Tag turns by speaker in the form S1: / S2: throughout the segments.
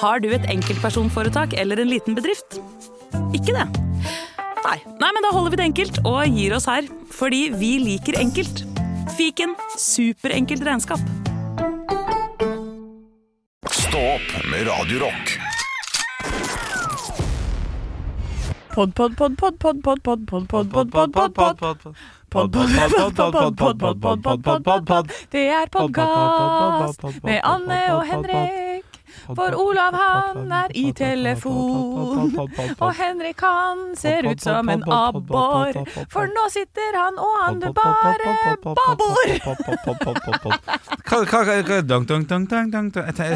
S1: Har du et enkeltpersonforetak eller en liten bedrift? Ikke det? Nei. Nei, men da holder vi det enkelt og gir oss her. Fordi vi liker enkelt. Fiken superenkelt regnskap.
S2: Stå opp med Radiorock.
S3: Pod, pod, pod, pod, pod, pod, pod, pod, pod, pod, pod, pod, pod. Pod, pod, pod, pod, pod, pod, pod, pod, pod, pod, pod, pod. Det er podkast med Anne og Henrik. For Olav han er i telefon, og Henrik han ser ut som en abbor. For nå sitter han og han bare babor.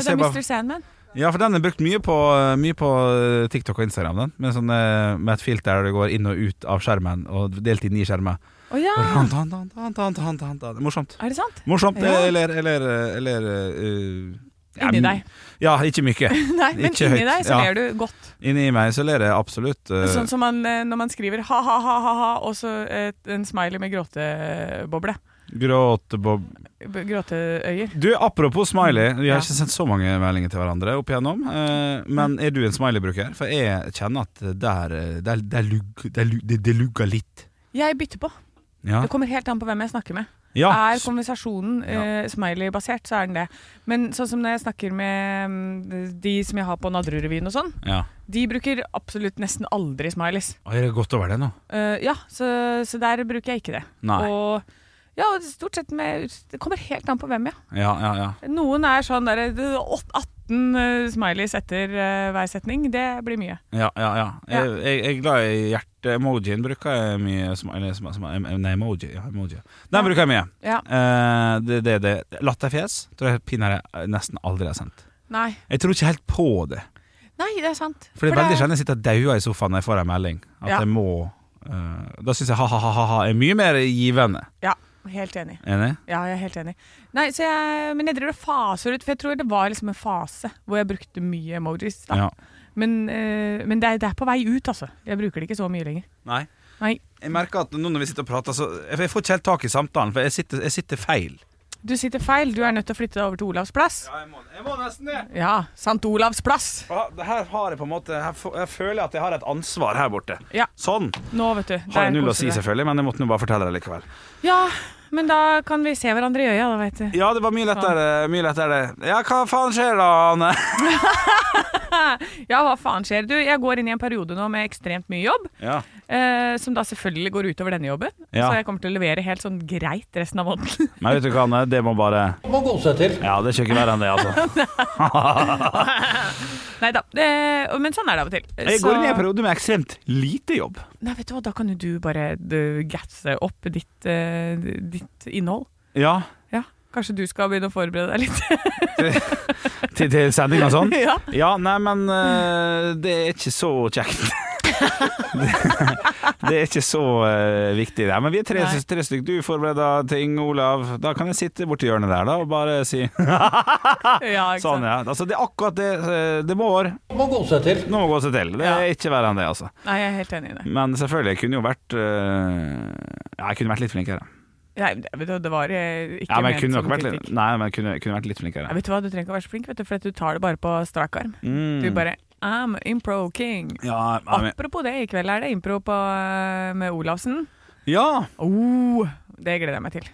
S3: Det er
S4: bare,
S3: Mr. Sandman.
S4: ja, for den er brukt mye på, mye på eh, TikTok og Instagram. Den, med, sånn, eh, med et filter der det går inn og ut av skjermen, og delt i skjermen.
S3: Oh, ja.
S4: Morsomt.
S3: er det sant?
S4: Morsomt,
S3: Ja.
S4: eller, eller, eller eh, ja,
S3: Inni deg.
S4: Ja, ikke mye.
S3: Nei, men
S4: Ikke
S3: inni
S4: høyt,
S3: deg så
S4: ja.
S3: ler du godt.
S4: Inni meg så ler jeg absolutt. eh,
S3: Sånn som man, eh, når man skriver ha-ha-ha-ha, og så et, en smiley med gråteboble.
S4: Gråtebob
S3: Gråteøyer.
S4: Du, apropos smiley. Vi har
S3: Ja.
S4: ikke sendt så mange meldinger til hverandre opp igjennom. eh, men er du en smiley-bruker? For jeg kjenner at der, eh, det lugger litt.
S3: Jeg bytter på.
S4: Ja.
S3: Det kommer helt an på hvem jeg snakker med.
S4: Ja.
S3: Er konversasjonen uh, smiley-basert, så er den det. Men sånn som når jeg snakker med mm, de som jeg har på Nadderudrevyen og sånn,
S4: ja.
S3: de bruker absolutt nesten aldri smileys.
S4: Å, er det gått over det nå?
S3: Uh, ja, så, så der bruker jeg ikke det.
S4: Nei.
S3: Og ja, stort sett med Det kommer helt an på hvem, ja.
S4: Ja, ja, ja.
S3: Noen er sånn der det- 18 eh, smileys etter eh, hver setning. Det blir mye.
S4: ja, ja, ja. Jeg, jeg, jeg er glad i hjerte-emojien. Bruker jeg mye smiley sm- sm- Nei, emoji. Ja, emoji. Den bruker jeg mye.
S3: Ja.
S4: Uh, det, det, det. Latterfjes tror jeg pinadø nesten aldri har sendt.
S3: Nei.
S4: Jeg tror ikke helt på det.
S3: Nei, det er sant.
S4: For det er veldig sjelden jeg sitter daua i sofaen når jeg får en melding. At
S3: Ja.
S4: jeg må uh, Da syns jeg ha-ha-ha er mye mer givende.
S3: Ja, helt enig.
S4: Enig?
S3: Ja, jeg er helt enig. Nei, så jeg, men jeg driver og faser ut, for jeg tror det var liksom en fase hvor jeg brukte mye emojis. Da.
S4: Ja.
S3: Men, eh, men det, er, det er på vei ut, altså. Jeg bruker det ikke så mye lenger.
S4: Nei.
S3: Nei.
S4: Jeg merker at nå når vi sitter og prater, så jeg får ikke helt tak i samtalen, for jeg sitter, jeg sitter feil.
S3: Du sitter feil. Du er nødt til å flytte deg over til Olavs plass.
S4: Ja, jeg må, jeg må nesten det.
S3: Ja, Sant Olavs plass.
S4: det her har jeg på en måte her, Jeg føler at jeg har et ansvar her borte.
S3: Ja.
S4: Sånn.
S3: Nå, vet du.
S4: Har jeg null å si, selvfølgelig, men jeg måtte nå bare fortelle det likevel.
S3: Ja, men da kan vi se hverandre i øya, da, vet du.
S4: Ja, det var mye lettere. Mye lettere. Ja, hva faen skjer da, Anne?
S3: Ja, hva faen skjer? Du, jeg går inn i en periode nå med ekstremt mye jobb,
S4: Ja.
S3: Eh, som da selvfølgelig går utover denne jobben.
S4: Ja.
S3: Så jeg kommer til å levere helt sånn greit resten av måneden.
S4: Men vet du hva, Anne? Det må bare
S5: Må gå seg til.
S4: Ja, det er ikke verre enn det, altså.
S3: Nei da, men sånn er det av og til.
S4: Jeg går inn i en periode med ekstremt lite jobb.
S3: Nei, vet du hva, da kan jo du bare gatse opp ditt, uh, ditt innhold.
S4: Ja.
S3: Ja, kanskje du skal begynne å forberede deg litt.
S4: Til, til sending og sånn?
S3: ja.
S4: Ja, nei, men uh, det er ikke så kjekt. det, er ikke så eh, viktig, det. Men vi er tre,
S3: Nei.
S4: tre stykker. Du forbereder ting, Olav. Da kan jeg sitte borti hjørnet der da og bare si
S3: ja,
S4: sånn, ja. Altså, det er akkurat det eh, det må
S5: Må gå seg til.
S4: Nå må gå seg til. Det
S3: Ja.
S4: er ikke verre enn det, altså.
S3: Nei, jeg er helt enig i det.
S4: Men selvfølgelig, jeg kunne jo vært eh, Ja, jeg kunne vært litt flinkere.
S3: Nei, det, vet du, det var eh, ikke
S4: Ja, men jeg
S3: ment
S4: kunne vært litt,
S3: kritikk.
S4: nei, men jeg kunne, kunne vært litt
S3: Ja,
S4: flinkere.
S3: vet du hva, du trenger ikke å være så flink, vet du, for at du tar det bare på strak arm.
S4: Mm.
S3: Du bare I'm impro king.
S4: Ja, I'm
S3: Apropos det, i kveld er det impro på, eh, med Olavsen.
S4: ja.
S3: Oh, det gleder jeg meg til.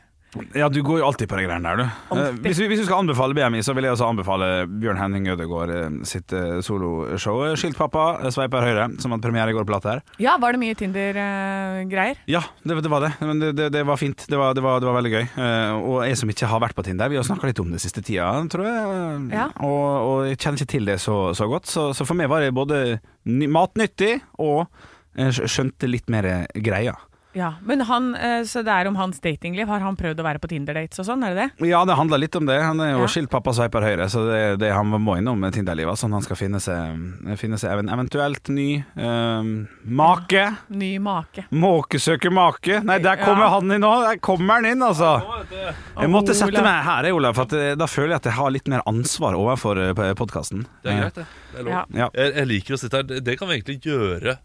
S4: Ja, du går jo alltid på de greiene der, du. Eh, Hvis, vi- hvis du skal anbefale BMI, så vil jeg også anbefale Bjørn Henning Ødegaard eh, sitt eh, soloshow. Skiltpappa, eh, sveiper høyre, som hadde premiere i går på Latter.
S3: Ja, var det mye Tinder-greier?
S4: Ja, det, det var det. Men det, det, det var fint. Det var, det, var, det var veldig gøy. Eh, og jeg som ikke har vært på Tinder, vi har snakka litt om det siste tida, tror jeg.
S3: Ja.
S4: Og, og jeg kjenner ikke til det så, så godt. Så, så for meg var det både ny, matnyttig og jeg skjønte litt mer greia.
S3: Ja, Men han, eh, så det er om hans datingliv. Har han prøvd å være på Tinder-dates og sånn, er det det?
S4: Ja, det handler litt om det. Han er jo
S3: Ja.
S4: skiltpappa sveiper høyre, så det, det han må innom Tinder-livet. Sånn han skal finne seg, finne seg eventuelt ny eh, make.
S3: Ny make.
S4: Måke søker make. Nei, der kommer
S3: Ja.
S4: han inn nå! Der kommer han inn, altså! Jeg måtte sette meg her, Olav, for at, eh, da føler jeg at jeg har litt mer ansvar overfor podkasten.
S6: Det er greit, det. det er lov.
S3: Ja.
S4: Ja.
S6: Jeg, jeg liker å sitte her. Det- Det kan vi egentlig gjøre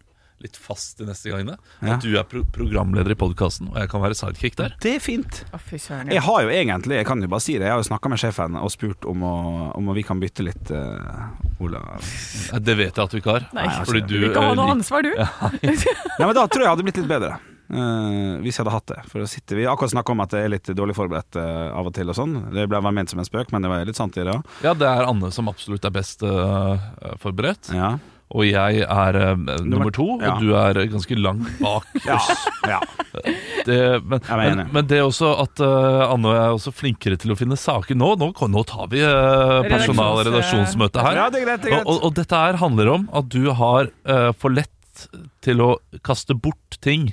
S6: litt fast de neste gangene.
S4: Ja.
S6: At du er pro programleder i podkasten, og jeg kan være sidekick der.
S4: Det er fint.
S3: Fy.
S4: Jeg har jo egentlig, jeg kan jo bare si det, jeg har jo snakka med sjefen og spurt om, å, om vi kan bytte litt, uh,
S6: Ola. Det vet jeg at du ikke har.
S3: Nei,
S6: fordi du
S3: Du ikke ha
S6: eh,
S3: noe ansvar, du.
S4: Ja, men da tror jeg jeg hadde blitt litt bedre. Uh, hvis jeg hadde hatt det. For å sitte, Vi har akkurat snakka om at jeg er litt dårlig forberedt uh, av og til. og sånn Det ble vel ment som en spøk, men det var litt sant i det òg.
S6: Ja, det er Anne som absolutt er best uh, forberedt.
S4: Ja.
S6: Og jeg er eh, nummer to,
S4: ja.
S6: og du er ganske langt bak oss.
S4: ja.
S6: Det, men, men, men det er også at uh, Anne er også flinkere til å finne saker nå. Nå, nå tar vi uh, personal- og redaksjonsmøte her.
S4: ja, det er greit. Det er
S6: Og, og,
S4: greit.
S6: og dette her handler om at du har uh, for lett til å kaste bort ting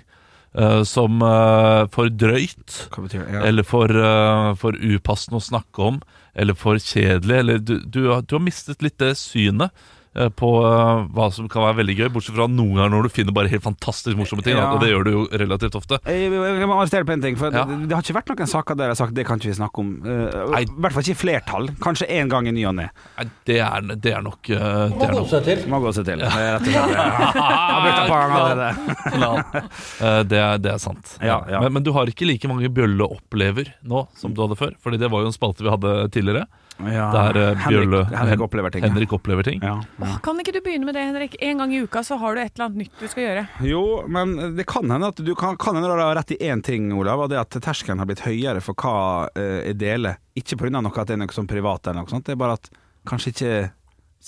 S6: Uh, som uh, for drøyt,
S4: betyr? Ja.
S6: eller for, uh, for upassende å snakke om, eller for kjedelig. Eller du, du, har- du har mistet litt det synet eh, på eh, hva som kan være veldig gøy, bortsett fra noen ganger når du finner bare helt fantastisk morsomme ting.
S4: Ja.
S6: Og det gjør du jo relativt ofte.
S4: Jeg, jeg, jeg må arrestere på en ting. For
S6: Ja.
S4: det, det har ikke vært noen saker der jeg har sagt det kan ikke vi snakke om.
S6: Uh,
S4: I hvert fall ikke i flertall. Kanskje én gang i ny og ne.
S6: Det det er nok uh, det
S4: Må gå seg til. Det rett og slett har brukt et par ganger allerede.
S6: Eh, det, er, det er sant.
S4: Ja, ja.
S6: Men, men du har ikke like mange Bjølle opplever nå som du hadde før. Fordi det var jo en spalte vi hadde tidligere.
S4: Ja.
S6: Der eh, Bjølle
S4: Henrik, Henrik opplever ting.
S6: Henrik opplever ting.
S4: Ja, ja.
S3: Åh, Kan ikke du begynne med det, Henrik? En gang i uka så har du et eller annet nytt du skal gjøre.
S4: Jo, men det kan hende at du kan, kan hende du har rett i én ting, Olav. Og det at terskelen har blitt høyere for hva uh, jeg deler. Ikke pga. noe at det er noe sånn privat, eller noe sånt. Det er bare at kanskje ikke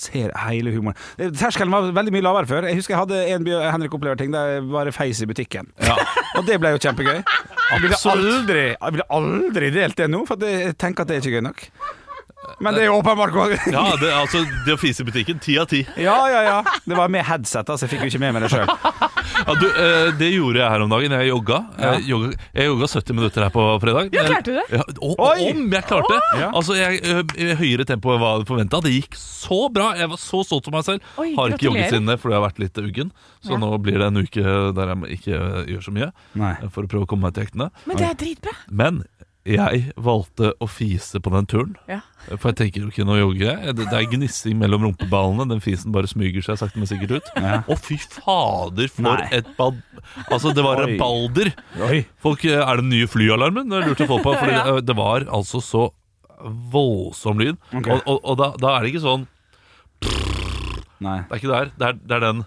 S4: ser hele humoren. Eh, Terskelen var veldig mye lavere før. Jeg husker jeg hadde en Bjør- Henrik opplever-ting der jeg bare feis i butikken. og det ble jo kjempegøy. Jeg ville aldri, jeg ville aldri delt det nå, for jeg tenker at det er ikke gøy nok. Men det er jo åpenbart
S6: Ja, det, altså, det å fise i butikken, ti av ti.
S4: Ja, ja, ja. Det var med headset, altså. Jeg fikk jo ikke med meg det sjøl.
S6: Ja, du, eh, det gjorde jeg her om dagen. Jeg jogga. Jeg jogga, jeg jogga 70 minutter her på fredag.
S3: Ja, klarte du det?
S6: Ja, og, om jeg klarte!
S4: Ja.
S6: Altså, jeg, ø, høyere tempo enn hva jeg forventa. Det gikk så bra. Jeg var så stolt av meg selv.
S3: Oi,
S6: Har ikke jogget siden det fordi jeg har vært litt uggen. Så
S3: Ja.
S6: nå blir det en uke der jeg ikke gjør så mye
S4: Nei.
S6: eh, for å prøve å komme meg til hektene.
S3: Men det er dritbra.
S6: Men jeg valgte å fise på den turen.
S3: Ja.
S6: For jeg tenker jo ikke nå jogger jeg. Det, det er gnissing mellom rumpeballene. Den fisen bare smyger seg sakte, men sikkert ut.
S4: Ja.
S6: Å, fy fader, for
S4: Nei.
S6: et bad... Altså, det var rabalder. Folk, eh, er det den nye flyalarmen? Det lurte folk på. For
S3: Ja.
S6: det, det var altså så voldsom lyd.
S4: Okay.
S6: Og, og, og da, da er det ikke sånn
S4: Nei.
S6: Det er ikke der. Det er, det er den.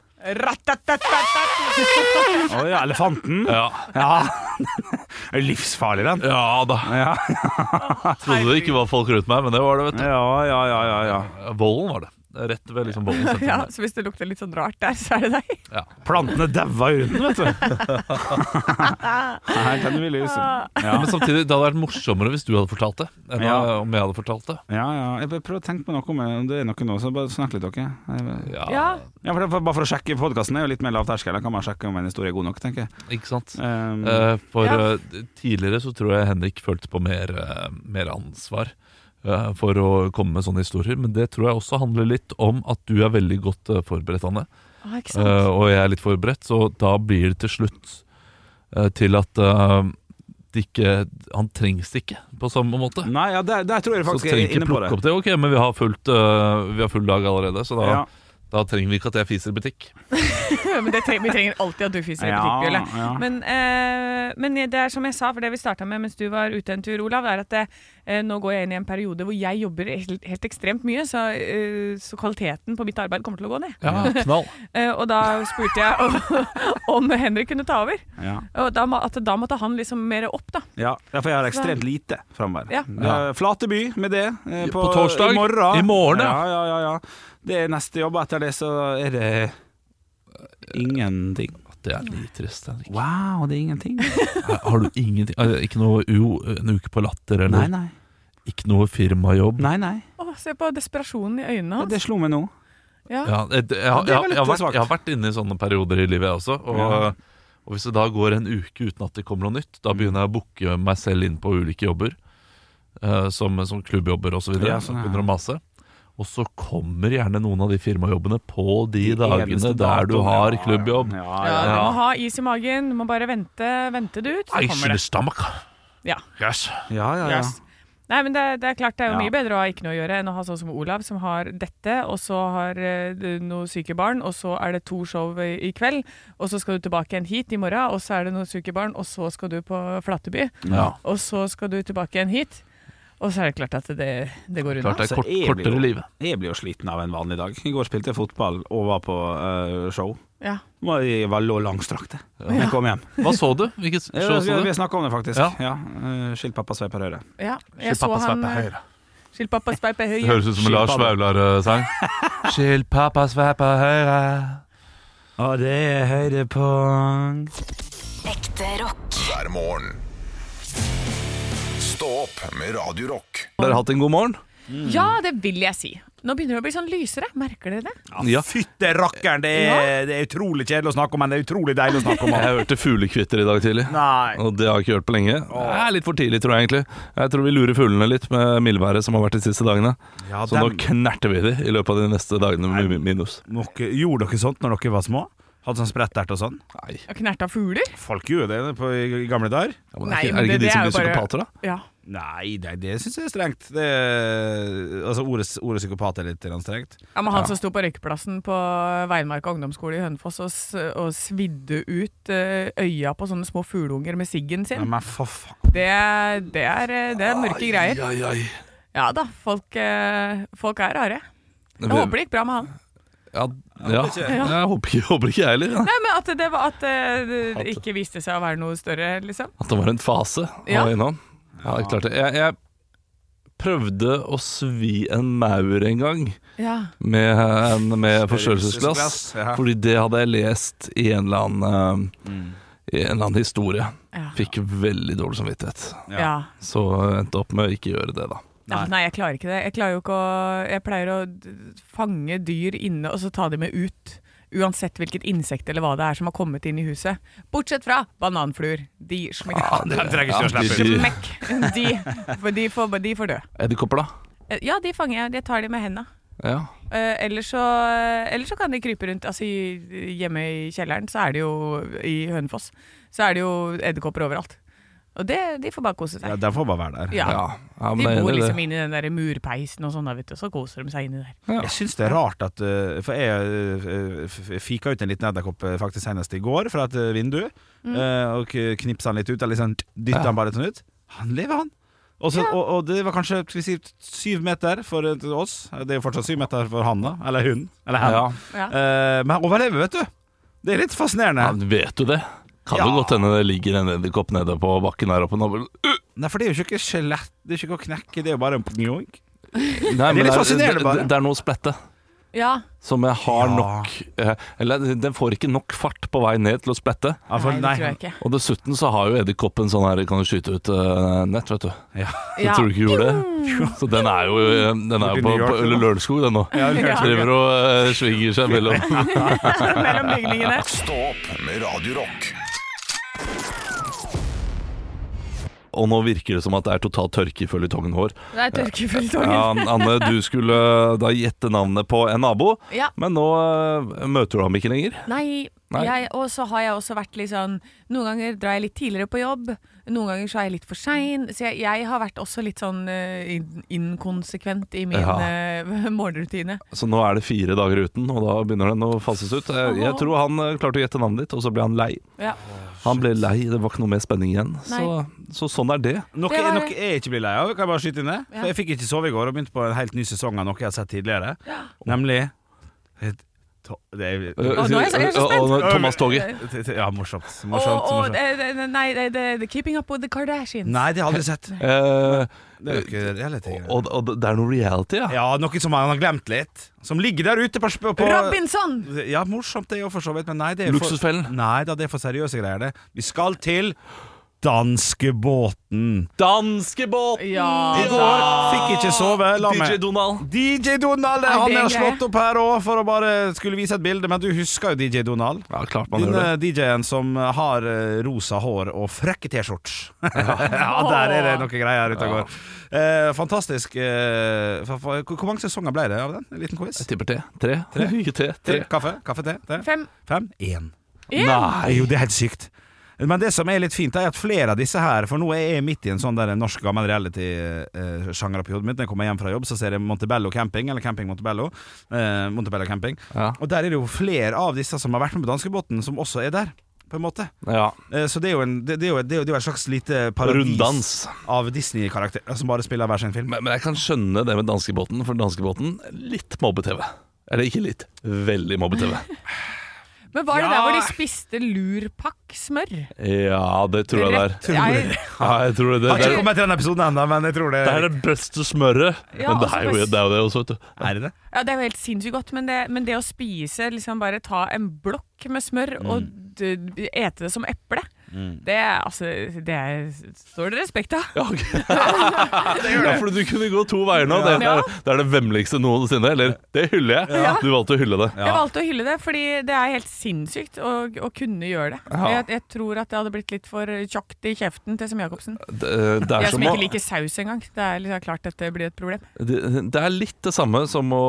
S4: Å ja, elefanten?
S6: Ja,
S4: Ja. Det er livsfarlig, den.
S6: ja da.
S4: Ja,
S6: Trodde det ikke var folk rundt meg, men det var det, vet du.
S4: ja, ja, ja. ja, ja.
S6: Volden var det. Rett ved liksom sentrum
S3: Ja,
S6: der.
S3: så hvis det lukter litt sånn rart der, så er det deg.
S6: Ja.
S4: Plantene daua i runden, vet du. Her kan vi lyse. Ja.
S6: Men samtidig, det hadde vært morsommere hvis du hadde fortalt det, enn
S4: Ja.
S6: om jeg hadde fortalt det.
S4: ja, ja. Jeg bare prøver å tenke på noe om om det er noe nå, så bare snakk litt, dere. Jeg-
S6: Ja,
S3: Ja.
S4: Ja, for, bare for å sjekke podkasten er jo litt mer lavterskel. Da kan man sjekke om en historie er god nok, tenker jeg.
S6: Ikke sant?
S4: Um,
S6: Eh, for
S3: Ja.
S6: eh, tidligere så tror jeg Henrik følte på mer, eh, mer ansvar for å komme med sånne historier. Men det tror jeg også handler litt om at du er veldig godt eh, forberedt, Anne.
S3: Ah?
S6: Eh, og jeg er litt forberedt, så da blir det til slutt eh, til at eh, det ikke, han trengs ikke på samme måte.
S4: Nei, ja, der, der tror jeg faktisk jeg er inne på det.
S6: det. Ok, men vi har, fullt, uh, vi har full dag allerede, så da,
S4: Ja.
S6: Da trenger vi ikke at jeg fiser i butikk.
S3: Men det tre vi trenger alltid at du fiser i butikk, Bjørle.
S4: ja.
S3: Men, eh, men det er som jeg sa, for det vi starta med mens du var ute en tur, Olav, er at det, eh, nå går jeg inn i en periode hvor jeg jobber helt, helt ekstremt mye, så, eh, så kvaliteten på mitt arbeid kommer til å gå ned.
S6: Ja, knall.
S3: Eh, og da spurte jeg om, om Henrik kunne ta over.
S4: Ja.
S3: Og da, at da måtte han liksom mer opp, da.
S4: Ja, for jeg har ekstremt lite framover.
S3: Ja.
S4: Eh, Flateby med det eh, på,
S6: På torsdag?
S4: I morgen.
S6: I morgen, ja.
S4: ja. Ja, ja, ja. Det er neste jobb. Etter det så er det ingenting.
S6: Det er litt trist. Henrik.
S4: Wow, det er ingenting.
S6: Har du ingenting eh, Ikke noe jo, en uke på latter, eller
S4: Nei, nei.
S6: ikke noe firmajobb?
S4: Nei, nei.
S3: Å, se på desperasjonen i øynene hans.
S4: Det slo meg nå.
S3: Ja.
S6: Ja, jeg, jeg, jeg, jeg, jeg, har vært, jeg har vært inne i sånne perioder i livet, jeg også. Og,
S4: Ja.
S6: og hvis det da går en uke uten at det kommer noe nytt, da begynner jeg å booke meg selv inn på ulike jobber. Uh, som, som klubbjobber osv.
S4: Ja,
S6: Ja,
S4: sånn, ja.
S6: Begynner å mase. Og så kommer gjerne noen av de firmajobbene på de,
S4: De
S6: dagene der du har klubbjobb.
S4: Ja,
S3: Ja,
S4: ja,
S3: du må ha is i magen, du må bare vente, vente det ut, så
S6: Ice
S3: kommer det.
S6: stomach.
S3: Ja.
S6: Yes.
S4: ja, ja, ja.
S3: Yes. Nei, men det, det er klart det er jo
S4: Ja.
S3: mye bedre å ha ikke noe å gjøre enn å ha sånn som Olav, som har dette, og så har uh, noen syke barn, og så er det to show i, i kveld, og så skal du tilbake igjen hit i morgen, og så er det noen syke barn, og så skal du på Flateby,
S6: Ja.
S3: og så skal du tilbake igjen hit. Og så er det klart at det, det går unna.
S6: Klart det er kort,
S4: jeg blir
S6: kortere livet.
S4: Jeg blir jo sliten av en vanlig dag. I går spilte jeg fotball og var på uh, show.
S3: Ja.
S4: Jeg var lå langstrakte. Jeg kom hjem.
S6: Hva så du? Hvilket show
S4: vi
S6: du?
S4: vi snakka om det, faktisk.
S6: Ja.
S4: Ja. eh, Skilt pappa sveiper høyre.
S3: ja. Jeg så han Skiltpappa Skilt pappa sveiper
S6: Det
S3: høyre.
S6: høres ut som en Lars Vaular-sang. Skiltpappa sveiper høyre.
S4: Og det er høydepunkt.
S2: Ekte rock. Hver morgen. Stå opp med Radio Rock.
S6: Har dere hatt en god morgen?
S3: Ja, det vil jeg si. Nå begynner det å bli sånn lysere, merker dere det?
S6: Ja.
S4: Fytte rakkeren, det, er- det er utrolig kjedelig å snakke om, men det er utrolig deilig å snakke om.
S6: Jeg hørte fuglekvitter i dag tidlig.
S4: Nei.
S6: Og det har jeg ikke hørt på lenge. Det er litt for tidlig, tror jeg egentlig. Jeg tror vi lurer fuglene litt med mildværet som har vært de siste dagene.
S4: Ja,
S6: Så nå
S4: dem-
S6: knerter vi de i løpet av de neste dagene med mi- minus.
S4: Nok, gjorde dere sånt når dere var små? Hadde sånn sprettert og sånn?
S6: Nei.
S3: Knerta fugler?
S4: Folk gjorde det på, i, i gamle dager.
S6: Ja, men
S3: Nei,
S6: er ikke, er det
S3: det-
S6: ikke de som
S3: er
S6: blir psykopater, da?
S3: Ja.
S4: Nei, det, det syns jeg er strengt. Det, altså Ordet, ordet psykopat er litt strengt.
S3: Ja, men Han som sto på røykeplassen på Veinmarka ungdomsskole i Hønefoss og, og svidde ut eh, øya på sånne små fugleunger med siggen
S4: Ja,
S3: sin,
S4: men for faen.
S3: det, er- det, er, eh, det er mørke greier.
S6: Ai, ai, ai.
S3: Ja da, folk, eh, folk er rare. Jeg håper det gikk bra med han.
S6: Ja, ja. Jeg håper ikke, håper ikke jeg heller. Ja.
S3: Nei, men At det, var, at eh, det ikke viste seg å være noe større, liksom.
S6: At det var en fase
S3: Ja.
S6: innom. Ja, det er klart det. Jeg, jeg prøvde å svi en maur en gang
S3: Ja.
S6: med, en, med forstørrelsesglass.
S4: Ja.
S6: Fordi det hadde jeg lest i en eller annen, mm. i en eller annen historie.
S3: Ja.
S6: Fikk veldig dårlig samvittighet. Så endte opp med å ikke gjøre det, da.
S3: Ja, nei, jeg klarer ikke det. Jeg, klarer jo ikke å, jeg pleier å fange dyr inne og så ta dem med ut. Uansett hvilket insekt eller hva det er som har kommet inn i huset. Bortsett fra bananfluer. De
S4: smekker.
S6: Ja, de-.
S3: De, de, får, de får dø.
S6: Edderkopper, da?
S3: Eh, Ja, de fanger jeg. Jeg tar de med henda.
S6: Ja.
S3: Eh, Eller så, eller så kan de krype rundt. Altså Hjemme i kjelleren så er det jo I Hønefoss så er det jo edderkopper overalt. Og det, de får bare kose
S4: Ja,
S3: seg.
S4: Får bare være der.
S3: Ja.
S6: ja. ja
S3: De bor liksom inne i den der murpeisen og sånn, vet du, så koser de seg inni der.
S4: Jeg syns det er rart at uh, For jeg f- fika ut en liten edderkopp uh, faktisk senest i går fra et vindu. mm. og knipsa han litt ut, eller liksom dytta
S6: Ja.
S4: han bare sånn ut. Han lever, han. Og, ja. og, og det var kanskje vi si, syv meter for oss. Det er jo fortsatt syv meter for han, da. Eller hun. Eller hen.
S6: Ja.
S3: Ja.
S4: Uh, men han overlever, vet du. Det er litt fascinerende.
S6: Han vet du det? Kan
S4: Ja.
S6: jo godt hende det ligger en edderkopp nede på bakken her oppe. nå.
S4: Nei, for det er jo ikke skjelett. Det er ikke å knekke, det er jo bare en pnjoink.
S6: det er
S4: litt fascinerende, bare.
S6: det, det er noe splette
S3: Ja,
S6: som jeg har
S4: Ja.
S6: nok eh, Eller den får ikke nok fart på vei ned til å splette.
S4: Ja, for-
S3: nei, det tror jeg ikke.
S6: Og dessuten så har jo edderkoppen sånn her Kan du skyte ut uh, nett, vet du.
S4: Ja.
S6: Så
S3: Ja.
S6: tror du ikke gjorde det? Så den er jo, eh, den er jo på, på Lørenskog, den nå.
S4: Ja,
S3: Ja.
S6: Driver og uh, svinger seg mellom
S3: Mellom bygningene.
S2: Stå opp med Radio Rock.
S6: Og nå virker det som at det er totalt tørke i føljetongen vår.
S3: Det er tørkeføljetongen.
S6: Ja, Anne, du skulle da gjette navnet på en nabo,
S3: Ja.
S6: men nå eh, møter du ham ikke lenger.
S3: Nei. Jeg, og så har jeg også vært litt sånn Noen ganger drar jeg litt tidligere på jobb. Noen ganger så er jeg litt for sein. Så jeg, jeg har vært også litt sånn eh, in- inkonsekvent i min
S6: Ja.
S3: uh, morgenrutine.
S6: Så nå er det fire dager uten, og da begynner den å fases ut. Jeg, jeg tror han uh, klarte å gjette navnet ditt, og så ble han lei.
S3: Ja.
S6: Han ble lei, det var ikke noe mer spenning igjen. Så, så sånn er det.
S4: Noe,
S3: Det var-
S4: noe jeg ikke blir lei av, kan jeg bare skyte inn det.
S3: Ja.
S4: For Jeg fikk ikke sove i går og begynte på en helt ny sesong av noe jeg har sett tidligere. Nemlig et, det er,
S3: oh, nå er jeg så- jeg er så
S6: Og- og. Thomas Toget.
S4: Ja, morsomt. Morsomt,
S3: og
S4: morsomt.
S3: eh, eh, nei, det, det, Keeping Up With The Kardashians.
S4: Nei, det har jeg aldri sett.
S6: Uh,
S4: Det er jo ikke reality.
S6: og, og det er noe reality, ja.
S4: Ja, noe som han har glemt litt. Som ligger der ute på, på
S3: Robinson!
S4: Ja, morsomt det er for så vidt, men nei, det er for,
S6: Luksusfellen.
S4: Nei da, det er for seriøse greier, det. Vi skal til danskebåten.
S6: Danskebåten!
S3: Ja,
S4: I går fikk ikke sove. La
S6: DJ Donald.
S4: DJ Donald! Han er slått opp her òg for å bare skulle vise et bilde, men du husker jo DJ Donald?
S6: Ja, klart man
S4: Denne. DJ-en som har eh, rosa hår og frekke T-skjorts. ja, der er det noe greier ute og går. Eh, fantastisk. Eh, for, for, hvor mange sesonger ble det av den? En liten quiz?
S6: Jeg tipper te. Tre.
S4: Tre.
S6: Tre.
S4: Kaffe? Kaffe, te?
S3: Fem.
S4: Fem? Én.
S3: Én.
S6: Nei.
S4: Jo, det er helt sykt. Men det som er litt fint, er at flere av disse her For nå er jeg midt i en sånn der norsk gammel reality-sjanger oppi hodet mitt. Når jeg kommer hjem fra jobb, så ser jeg Montebello camping, eller Camping Montebello. Eh, Montebello camping.
S6: Ja.
S4: Og der er det jo flere av disse som har vært med på danskebåten, som også er der. På en måte
S6: Ja.
S4: Eh, Så det er en, det, er jo, det er jo, det er jo et slags lite paradis
S6: Runddans.
S4: av Disney-karakterer som bare spiller hver sin film.
S6: Men, men jeg kan skjønne det med danskebåten, for danskebåten litt mobbe-TV. Eller ikke litt, veldig mobbe-TV.
S3: Men var det
S4: Ja.
S3: der hvor de spiste lurpakk-smør?
S6: Ja, det tror jeg det er.
S4: Tror
S3: Jeg-
S6: Ja, jeg tror det, det,
S4: Har ikke kommet til den episoden ennå, men jeg tror det
S6: det er det beste smøret.
S3: Ja,
S6: Men det
S3: altså
S6: er, jo, det er jo det også, vet du.
S4: Er det det?
S3: Ja, Det er jo helt sinnssykt godt, men det, men det å spise liksom Bare ta en blokk med smør og d- d- ete det som eple, det er altså Det er, står det respekt av.
S6: Ja, okay. ja, for du kunne gå to veier nå. Det, det, er, det er det vemmeligste noensinne. Eller, det hyller jeg. Du valgte å hylle det.
S3: Jeg valgte å hylle det, fordi det er helt sinnssykt å, å kunne gjøre det.
S6: Ja.
S3: Jeg, jeg tror at det hadde blitt litt for tjukt i kjeften til Sem Jacobsen.
S6: Det, det,
S3: Jeg
S6: som
S3: som ikke liker saus engang. Det er liksom klart dette blir et problem.
S6: det, det er litt det samme som å,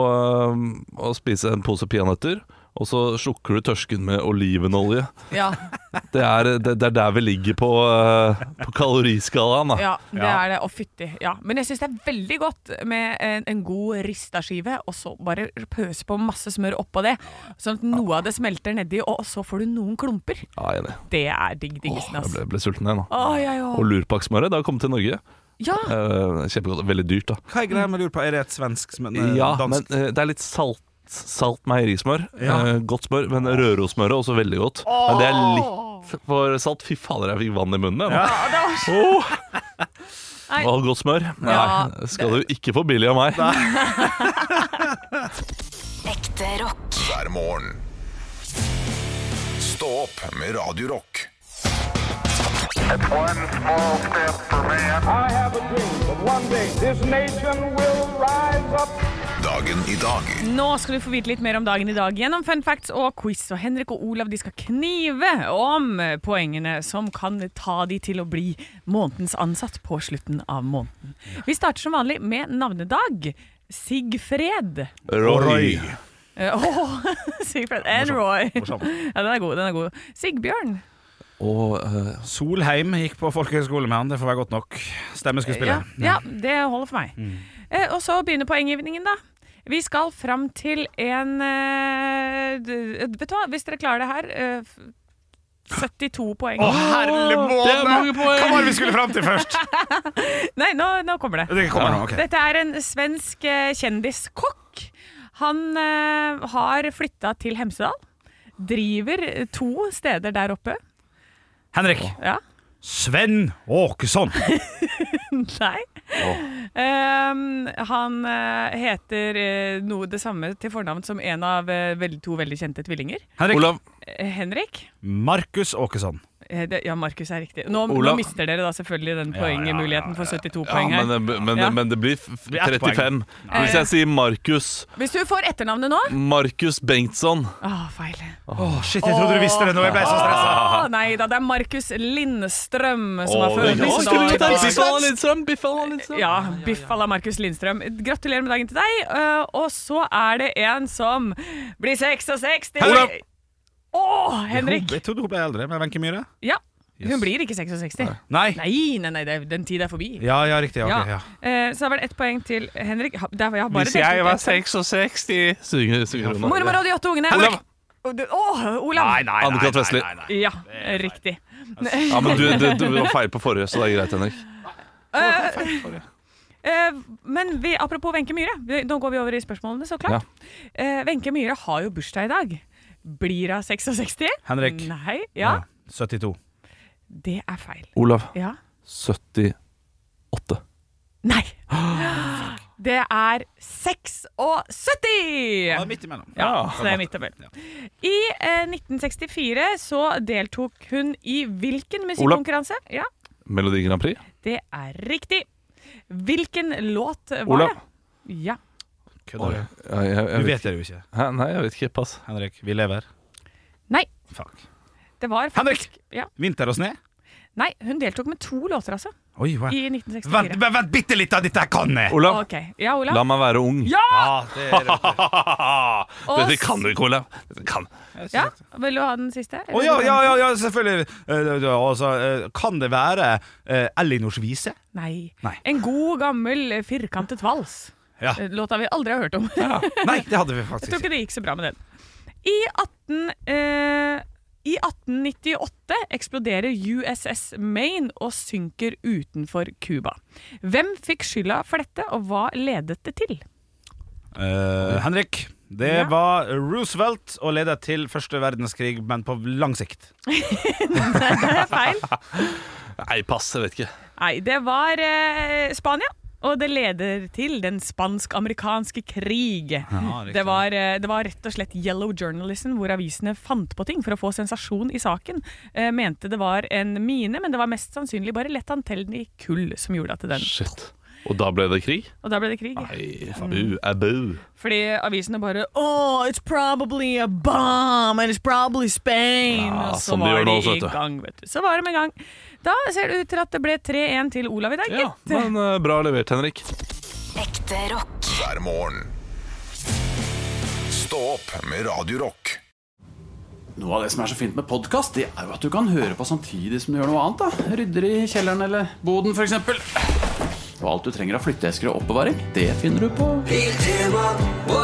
S6: å spise en pose peanøtter, og så slukker du tørsken med olivenolje.
S3: Ja,
S6: Det er, det, det er der vi ligger på, øh, på kaloriskalaen. Da.
S3: ja det
S4: Ja.
S3: er det. Å, fytti. Ja. Men jeg syns det er veldig godt med en, en god rista-skive, og så bare pøse på masse smør oppå det, sånn at noe av det smelter nedi, og så får du noen klumper.
S6: Ja, jeg er enig.
S3: Det er digg, diggesen,
S6: jeg
S3: altså.
S6: ble, ble sulten igjen nå.
S3: Å, ja, ja.
S6: Og lurpakksmøret, det har kommet til Norge.
S3: ja.
S6: Uh, kjempegodt. Veldig dyrt, da.
S4: Hva er greia med lur? Er det et svensk men, eh,
S6: Ja, men
S4: dansk?
S6: eh, det er litt salt. Salt meierismør.
S4: Ja.
S6: Eh, godt smør, men Rørosmøret også veldig godt. Men det er litt for salt. Fy fader, jeg fikk vann i munnen.
S3: Ja, det var så
S6: Åh,
S3: Nei.
S6: og godt smør. Nei,
S3: Ja,
S6: skal du ikke få billig av meg.
S7: Ekte rock.
S2: hver morgen. Stå opp med Radio Rock.
S8: One small step for man. I have a dream that one day this nation will rise up.
S2: Dagen i dag
S3: Nå skal du få vite litt mer om dagen i dag gjennom fun facts og quiz. Og Henrik og Olav de skal knive om poengene som kan ta de til å bli månedens ansatt på slutten av måneden. Vi starter som vanlig med navnedag. Sigfred.
S6: Roy.
S3: Oh, Sigfred and Roy. Ja, den er god. den er god Sigbjørn.
S6: Og uh,
S4: Solheim gikk på folkehøyskole med han, det får være godt nok. Stemmeskuespiller.
S3: Ja, ja, det holder for meg. Eh, og så begynner poenggivningen, da. Vi skal fram til en eh, Vet du hva, hvis dere klarer det her eh, 72 poeng.
S4: Å, herlig
S6: er poeng!
S4: Hva var det vi skulle fram til først?
S3: Nei, nå, nå kommer det.
S4: Det kommer nå, ok.
S3: Dette er en svensk eh, kjendiskokk. Han uh, har flytta til Hemsedal. Driver to steder der oppe.
S4: Henrik.
S3: Ja.
S4: Sven Åkesson.
S3: Nei. Ehm, han eh, heter eh, noe det samme til fornavn som en av eh, veldig, to veldig kjente tvillinger.
S4: Henrik.
S6: Olav.
S3: Henrik.
S4: Markus Åkesson.
S3: Eh, det, ja, Markus er riktig. Nå, nå mister dere da selvfølgelig den poengmuligheten for 72
S6: Ja,
S3: poeng her.
S6: men, men,
S3: Ja.
S6: men det blir f- f-
S4: blir
S6: 35. Hvis jeg sier Markus
S3: Hvis du får etternavnet nå
S6: Markus Bengtsson
S3: Åh, feil.
S4: Åh, shit, jeg trodde du visste det nå. Jeg ble så stressa.
S3: Åh, nei da, det er Markus Lindstrøm som
S6: har
S3: er født
S6: det-
S3: i
S6: Åh,
S3: dag.
S6: det er la Lindstrøm, Biff la Lindstrøm.
S3: Ja, biff à la Markus Lindstrøm. Gratulerer med dagen til deg. Eh, og så er det en som blir 66.
S4: Olav.
S3: Åh, Henrik!
S4: Jeg trodde hun ble eldre, men Wenche Myhre?
S3: Ja. Hun blir ikke 66.
S4: Nei.
S3: Nei, nei, nei, det- den tid er forbi.
S4: Ja, ja, riktig. ok, ja.
S3: Eh, Så var det ett poeng til Henrik. Der, jeg har bare
S6: Hvis jeg var 66 Synger, synger hun.
S3: Mormor og de åtte ungene.
S6: Olav.
S3: Å, Åh, Olav!
S4: Nei, nei, nei, nei, nei, nei.
S3: Ja, riktig.
S6: Ja, men du, du, du var feil på forrige, så det er greit, Henrik.
S3: Eh, men vi, apropos Wenche Myhre, nå går vi over i spørsmålene, så klart. Eh, Wenche Myhre har jo bursdag i dag. Blir hun 66?
S4: Henrik.
S3: Nei. Ja,
S4: 72.
S3: det er feil.
S6: Olav.
S3: Ja.
S6: 78.
S3: Nei! Det er 76!
S4: Ja, midt imellom.
S3: Ja, så det er midt imellom. I eh, 1964 så deltok hun i hvilken musikkonkurranse? Ja,
S6: Melodi Grand Prix.
S3: det er riktig. Hvilken låt var
S6: Olav.
S3: det? Ja.
S4: Kødder du?
S6: Ja, jeg, jeg,
S4: Du vet det jo ikke.
S6: Hæ? Nei, jeg vet ikke. Pass.
S4: Henrik, vi lever.
S3: Nei,
S4: Fuck.
S3: det var
S4: Henrik!
S3: ja.
S4: Vinter og sne?
S3: Nei, hun deltok med to låter, altså.
S4: Oi.
S3: I 1964.
S4: vent, vent bitte litt, da! Dette her kan jeg!
S6: Olav,
S3: Okay. Ja, Olav?
S6: la meg være ung.
S3: Ja!
S4: Ja, det er.
S6: Dette kan du ikke, Olav. Dette kan.
S3: ja! Vil du ha den siste?
S4: Å ja, ja, ja, ja, selvfølgelig. Eh, Altså, eh, kan det være uh, Elinors vise?
S3: Nei.
S4: Nei.
S3: En god, gammel, eh, firkantet vals.
S4: Ja.
S3: Eh, Låta vi aldri har hørt om.
S4: Nei, det hadde vi faktisk Jeg
S3: tror
S4: ikke.
S3: det gikk så bra med den. I 18... Eh, i 1898 eksploderer USS Maine og synker utenfor Cuba. Hvem fikk skylda for dette, og hva ledet det til?
S4: Eh, Henrik, det
S3: Ja.
S4: var Roosevelt og ledet til første verdenskrig, men på lang sikt.
S3: Det er feil.
S6: Nei, pass. Jeg vet ikke.
S3: Nei, det var eh, Spania. Og det leder til den spansk-amerikanske krig.
S4: Ja,
S3: det, var, eh, det var rett og slett yellow journalism, hvor avisene fant på ting for å få sensasjon i saken. Eh, mente det var en mine, men det var mest sannsynlig bare lett antellig kull som gjorde at den
S6: Shit. Og da ble det krig?
S3: Og da ble det krig.
S6: Bu, abu.
S3: Fordi avisene bare Oh, it's probably a bomb, and it's probably Spain.
S6: Ja,
S3: og så
S6: som
S3: var
S6: nå,
S3: de
S6: vet
S3: i gang, vet du. Så var de i gang. Da ser det ut til at det ble 3-1 til Olav i dag,
S6: Ja, men uh, bra levert, Henrik.
S7: Ekte rock.
S2: hver morgen. Stå opp med Radiorock.
S5: Noe av det som er så fint med podkast, det er jo at du kan høre på samtidig som du gjør noe annet. da Rydder i kjelleren eller boden, f.eks. Og alt du trenger av flytteesker og oppbevaring, det finner du på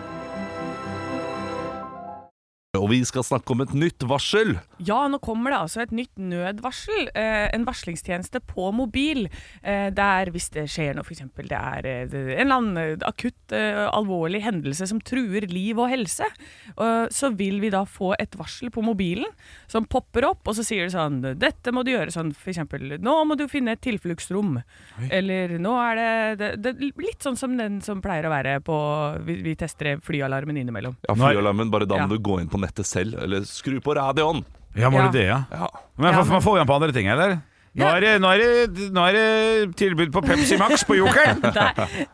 S6: Og vi skal snakke om et nytt varsel.
S3: Ja, nå kommer det altså et nytt nødvarsel. Eh, en varslingstjeneste på mobil. Eh, der hvis det skjer noe, f.eks. det er eh, en eller annen eh, akutt, eh, alvorlig hendelse som truer liv og helse, eh, så vil vi da få et varsel på mobilen som popper opp, og så sier det sånn Dette må du gjøre sånn, f.eks. Nå må du finne et tilfluktsrom. Eller nå er det, det, det Litt sånn som den som pleier å være på Vi, vi tester flyalarmen innimellom.
S6: Ja, flyalarmen, bare da
S3: Ja.
S6: du gå inn på nettet selv, eller skru på radioen.
S4: Ja, må
S3: Ja.
S4: du det, ja?
S6: Ja.
S4: Men får- man får jo den på andre ting, eller? Nå er, det, nå, er det, nå er det tilbud på Pepsi Max på Jokeren!
S3: Nei,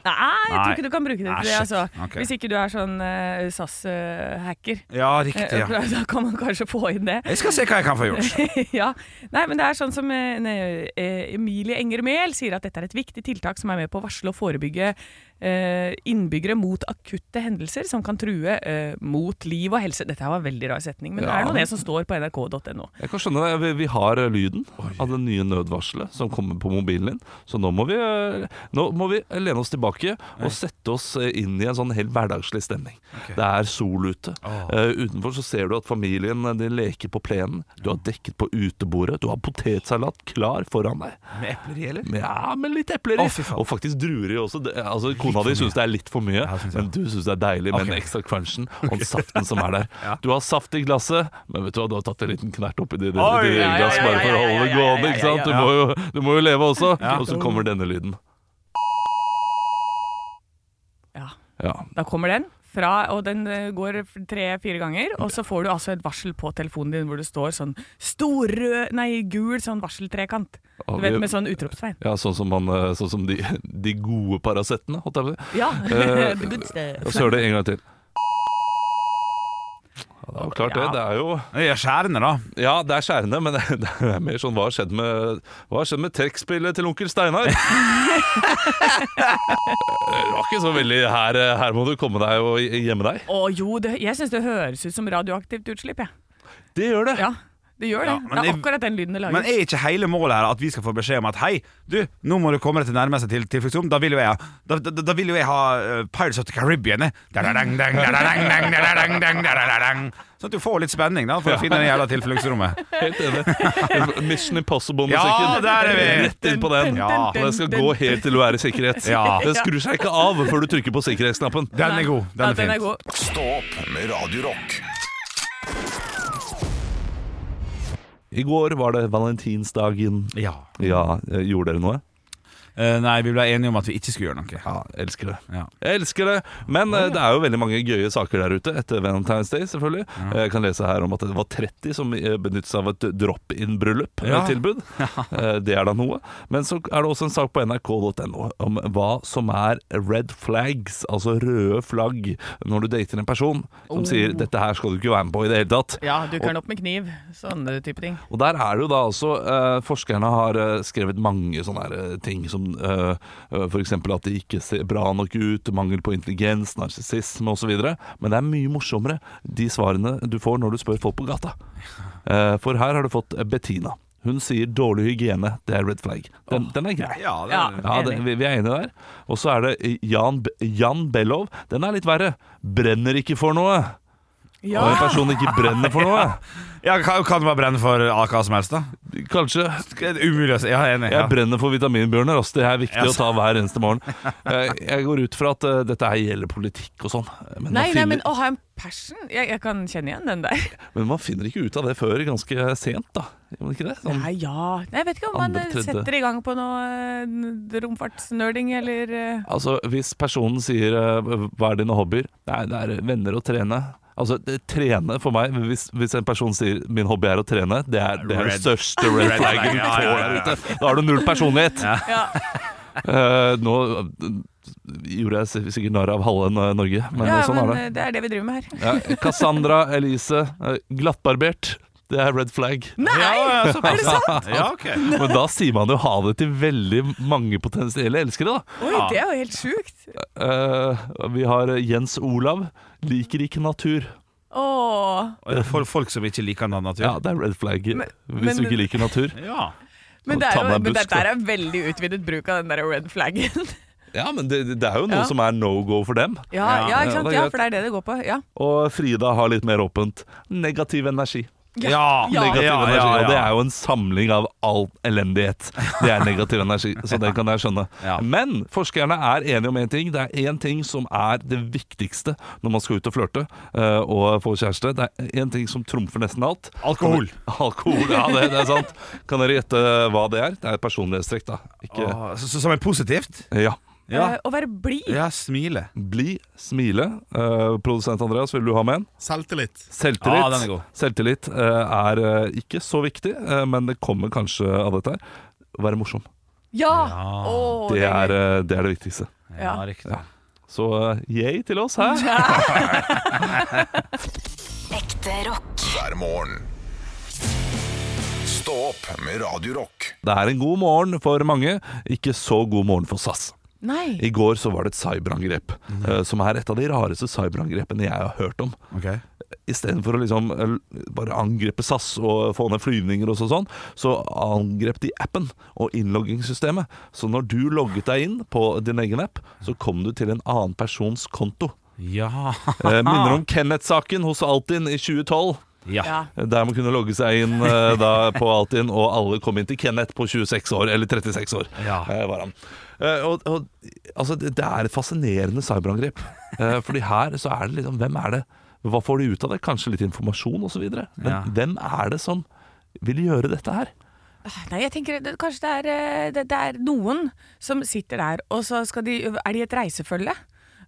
S3: nei, jeg tror ikke du kan bruke det til det. Altså.
S4: Okay.
S3: Hvis ikke du er sånn uh, SAS-hacker.
S4: Ja, riktig. ja
S3: Da kan man kanskje få inn det.
S4: Jeg skal se hva jeg kan få gjort.
S3: ja. Nei, men det er sånn som eh, ne- eh, Emilie Enger Mehl sier at dette er et viktig tiltak som er med på å varsle og forebygge Uh, innbyggere mot akutte hendelser som kan true uh, mot liv og helse. Dette var en veldig rar setning, men det
S6: Ja.
S3: er nå det som står på nrk.no.
S6: Jeg kan skjønne det. Vi, vi har eh, lyden av den nye nødvarselet som kommer på mobilen din. Så nå må vi, eh, nå må vi lene oss tilbake og sette oss eh, inn i en sånn helt hverdagslig stemning. Det er sol ute. Eh, utenfor så ser du at familien de leker på plenen. Du har dekket på utebordet. Du har potetsalat klar foran deg.
S4: Med epler i, eller?
S6: Ja, med litt epler i.
S4: Oh,
S6: og faktisk druer i også. Det, altså, kona di syns det er litt for mye, men du syns det er deilig med
S4: okay.
S6: den ekstra crunchen og den saften som er der. Du har saft i glasset, men vet du hva, du har tatt en liten knert oppi ditt
S4: ja, ja,
S6: glass
S4: ja,
S6: bare for å
S4: ja, ja,
S6: holde det
S4: ja, ja,
S6: gående.
S4: ja,
S6: ikke sant? Du
S4: ja.
S6: må jo, du må jo leve også.
S4: Ja.
S6: Og så kommer denne lyden.
S3: Ja.
S6: Ja.
S3: Da kommer den, fra, og den eh, går tre-fire ganger, og så får du altså et varsel på telefonen din hvor det står sånn stor rød, nei, gul sånn varseltrekant. Du vet, med sånn utropstegn.
S6: Ja, sånn som, man, eh, sånn som de, de gode Paracetene, holdt jeg på å si.
S3: Ja,
S6: Eh, så hører det en gang til. Ja, det er jo klart det. Det er jo
S4: Det er skjærende, da.
S6: Ja, det er skjærende, men det det er mer sånn Hva har skjedd med Hva har skjedd med trekkspillet til onkel Steinar? det var ikke så veldig her, her må du komme deg og gjemme deg.
S3: Å jo, det, jeg syns det høres ut som radioaktivt utslipp, jeg.
S6: Det gjør det.
S3: Ja, det gjør det.
S4: Ja,
S3: det er
S4: jeg-
S3: akkurat den lyden det lager.
S4: Men er ikke hele målet her at vi skal få beskjed om at hei, du, nå må du komme deg til nærmeste til, tilfluktsrom? Da vil jo jeg, ha- da, da, da vil jo jeg ha uh, Pirates of the Caribbean. Sånn at du får litt spenning da for å finne det jævla tilfluktsrommet.
S6: Helt enig. Mission Impossible-musikken.
S4: Ja, der er vi.
S6: Rett inn på den.
S4: Ja.
S6: Og den skal gå helt til du er i sikkerhet.
S4: Ja.
S6: Den skrur seg ikke av før du trykker på sikkerhetsknappen.
S4: Den er god. Den
S3: ja,
S4: er
S3: den er god.
S2: Stopp med Radio
S6: I går var det valentinsdagen.
S4: Ja.
S6: Ja, eh, gjorde dere noe?
S4: Eh, nei, vi ble enige om at vi ikke skulle gjøre noe.
S6: Ja, jeg elsker det.
S4: Ja.
S6: Jeg elsker det. Men uh, det er jo veldig mange gøye saker der ute etter Valentine's Day, selvfølgelig. Ja. Jeg kan lese her om at det var 30 som eh, benyttet seg av et drop-in-bryllup-tilbud. Det er da noe. Men så er det også en sak på nrk.no om hva som er red flags, altså røde flagg, når du dater en person som
S3: Oh.
S6: sier 'dette her skal du ikke være med på i det hele tatt'.
S3: Ja, dukker den opp med kniv. Sånne type ting.
S6: Og der er det jo da altså uh, Forskerne har eh, skrevet mange sånne her, eh, ting som eh, eh, for eksempel at de ikke ser bra nok ut, mangel på intelligens, narsissisme osv. Men det er mye morsommere de svarene du får når du spør folk på gata. Eh, for her har du fått Bettina. Hun sier dårlig hygiene, det er red flag. Den, den er grei.
S4: Ja, er,
S3: Ja.
S6: Ja, det, vi, vi er enige der. Og så er det Jan, Jan Bellov. Den er litt verre. Brenner ikke for noe.
S3: Ja.
S6: Og en person ikke brenner for noe.
S4: ja kan, kan det bare brenne for hva som helst, da?
S6: Kanskje
S4: Umulig å si. Ja, jeg Ja.
S6: Jeg brenner for vitaminbjørner. Altså. Det er viktig å ta hver eneste morgen. Eh, Jeg går ut fra at eh, dette her gjelder politikk og sånn. Men,
S3: Nei,
S6: man
S3: nei,
S6: finner-
S3: men å ha en passion jeg, jeg kan kjenne igjen den der.
S6: men man finner ikke ut av det før ganske sent, da. Gjør man ikke det? Sånn,
S3: Nei, ja Nei, Jeg vet ikke om man
S6: Andre,
S3: eh,
S6: tredje.
S3: setter i gang på noe eh, romfartsnerding eller eh,
S6: altså, hvis personen sier eh, 'hva er dine hobbyer'? Nei, det er venner og trene. Altså, det, Trene for meg hvis, hvis en person sier 'min hobby er å trene', det er det, er
S4: Red-
S6: største red flagget du
S4: ja,
S6: får
S4: ja, ja,
S6: der
S4: ja.
S6: ute. Da har du null personlighet.
S3: Ja.
S6: Eh, nå gjorde jeg sikkert narr av halve Norge, men
S3: ja,
S6: sånn
S3: men
S6: er det.
S3: eh, det er det vi driver med her.
S6: Ja, Cassandra Elise, eh, glattbarbert. Det er red flag.
S3: Nei!
S4: Ja, ja,
S3: er det sant?
S4: Ja, okay.
S6: Men da sier man jo ha det til veldig mange potensielle elskere, da.
S3: Oi, det er jo helt sjukt.
S6: Uh, vi har Jens Olav. Liker ikke natur.
S3: Åh.
S4: For folk som ikke liker natur.
S6: Ja, det er red flag
S3: Men-
S6: hvis
S3: men-
S6: du ikke liker natur.
S4: Ja.
S3: Men, det er jo, men dette er veldig utvidet bruk av den der red flaggen.
S6: Ja, men det, det er jo noe
S3: Ja.
S6: som er no go for dem.
S3: Ja, ja, ikke sant? Ja, for det er det det går på. Ja.
S6: Og Frida har litt mer åpent. Negativ energi.
S4: Ja,
S3: Ja.
S6: Negativ
S4: ja,
S6: energi, Og det er jo en samling av all elendighet. Det er negativ energi, så det kan jeg skjønne. Men forskerne er enige om én ting. Det er én ting som er det viktigste når man skal ut og flørte eh, og få kjæreste. Det er én ting som trumfer nesten alt.
S4: Alkohol.
S6: Alkohol, ja, det, det er sant. Kan dere gjette hva det er? Det er et personlighetstrekk, da. Ikke
S4: Åh, så, så, som er positivt?
S6: Ja.
S4: Ja.
S3: Eh, Å være blid.
S4: Ja, smile.
S6: Bli, smile. Eh, produsent Andreas, vil du ha med en?
S9: Selvtillit.
S6: Selvtillit,
S4: Ja, den er god.
S6: Selvtillit eh, er eh, ikke så viktig, eh, men det kommer kanskje av dette her. Å være morsom.
S3: Ja! Åh,
S6: Det er,
S3: gøy.
S6: eh, det er det viktigste.
S3: Ja.
S4: riktig.
S6: Så uh, yay til oss her.
S7: Ekte rock.
S2: hver morgen. Stå opp med Radio Rock.
S6: Det er en god morgen for mange, ikke så god morgen for SAS.
S3: Nei.
S6: I går så var det et cyberangrep, uh, som er et av de rareste cyberangrepene jeg har hørt om.
S4: Okay.
S6: Istedenfor å liksom eh, bare angripe SAS og få ned flyvninger og sånn, så angrep de appen og innloggingssystemet. Så når du logget deg inn på din egen app, så kom du til en annen persons konto.
S4: Ja.
S6: uh, minner om Kenneth-saken hos Altinn i 2012.
S4: Ja.
S6: Der man kunne logge seg inn uh, da på Altinn, og alle kom inn til Kenneth på 26 år, eller 36 år.
S4: Ja.
S6: var han. Eh, og, og, altså, det, det er et fascinerende cyberangrep. Eh, fordi her så er det liksom Hvem er det? Hva får de ut av det? Kanskje litt informasjon osv. Men
S4: Ja.
S6: hvem er det som vil gjøre dette her?
S3: Nei, jeg tenker det, Kanskje det er, eh, det, det er noen som sitter der, og så skal de, er de et reisefølge.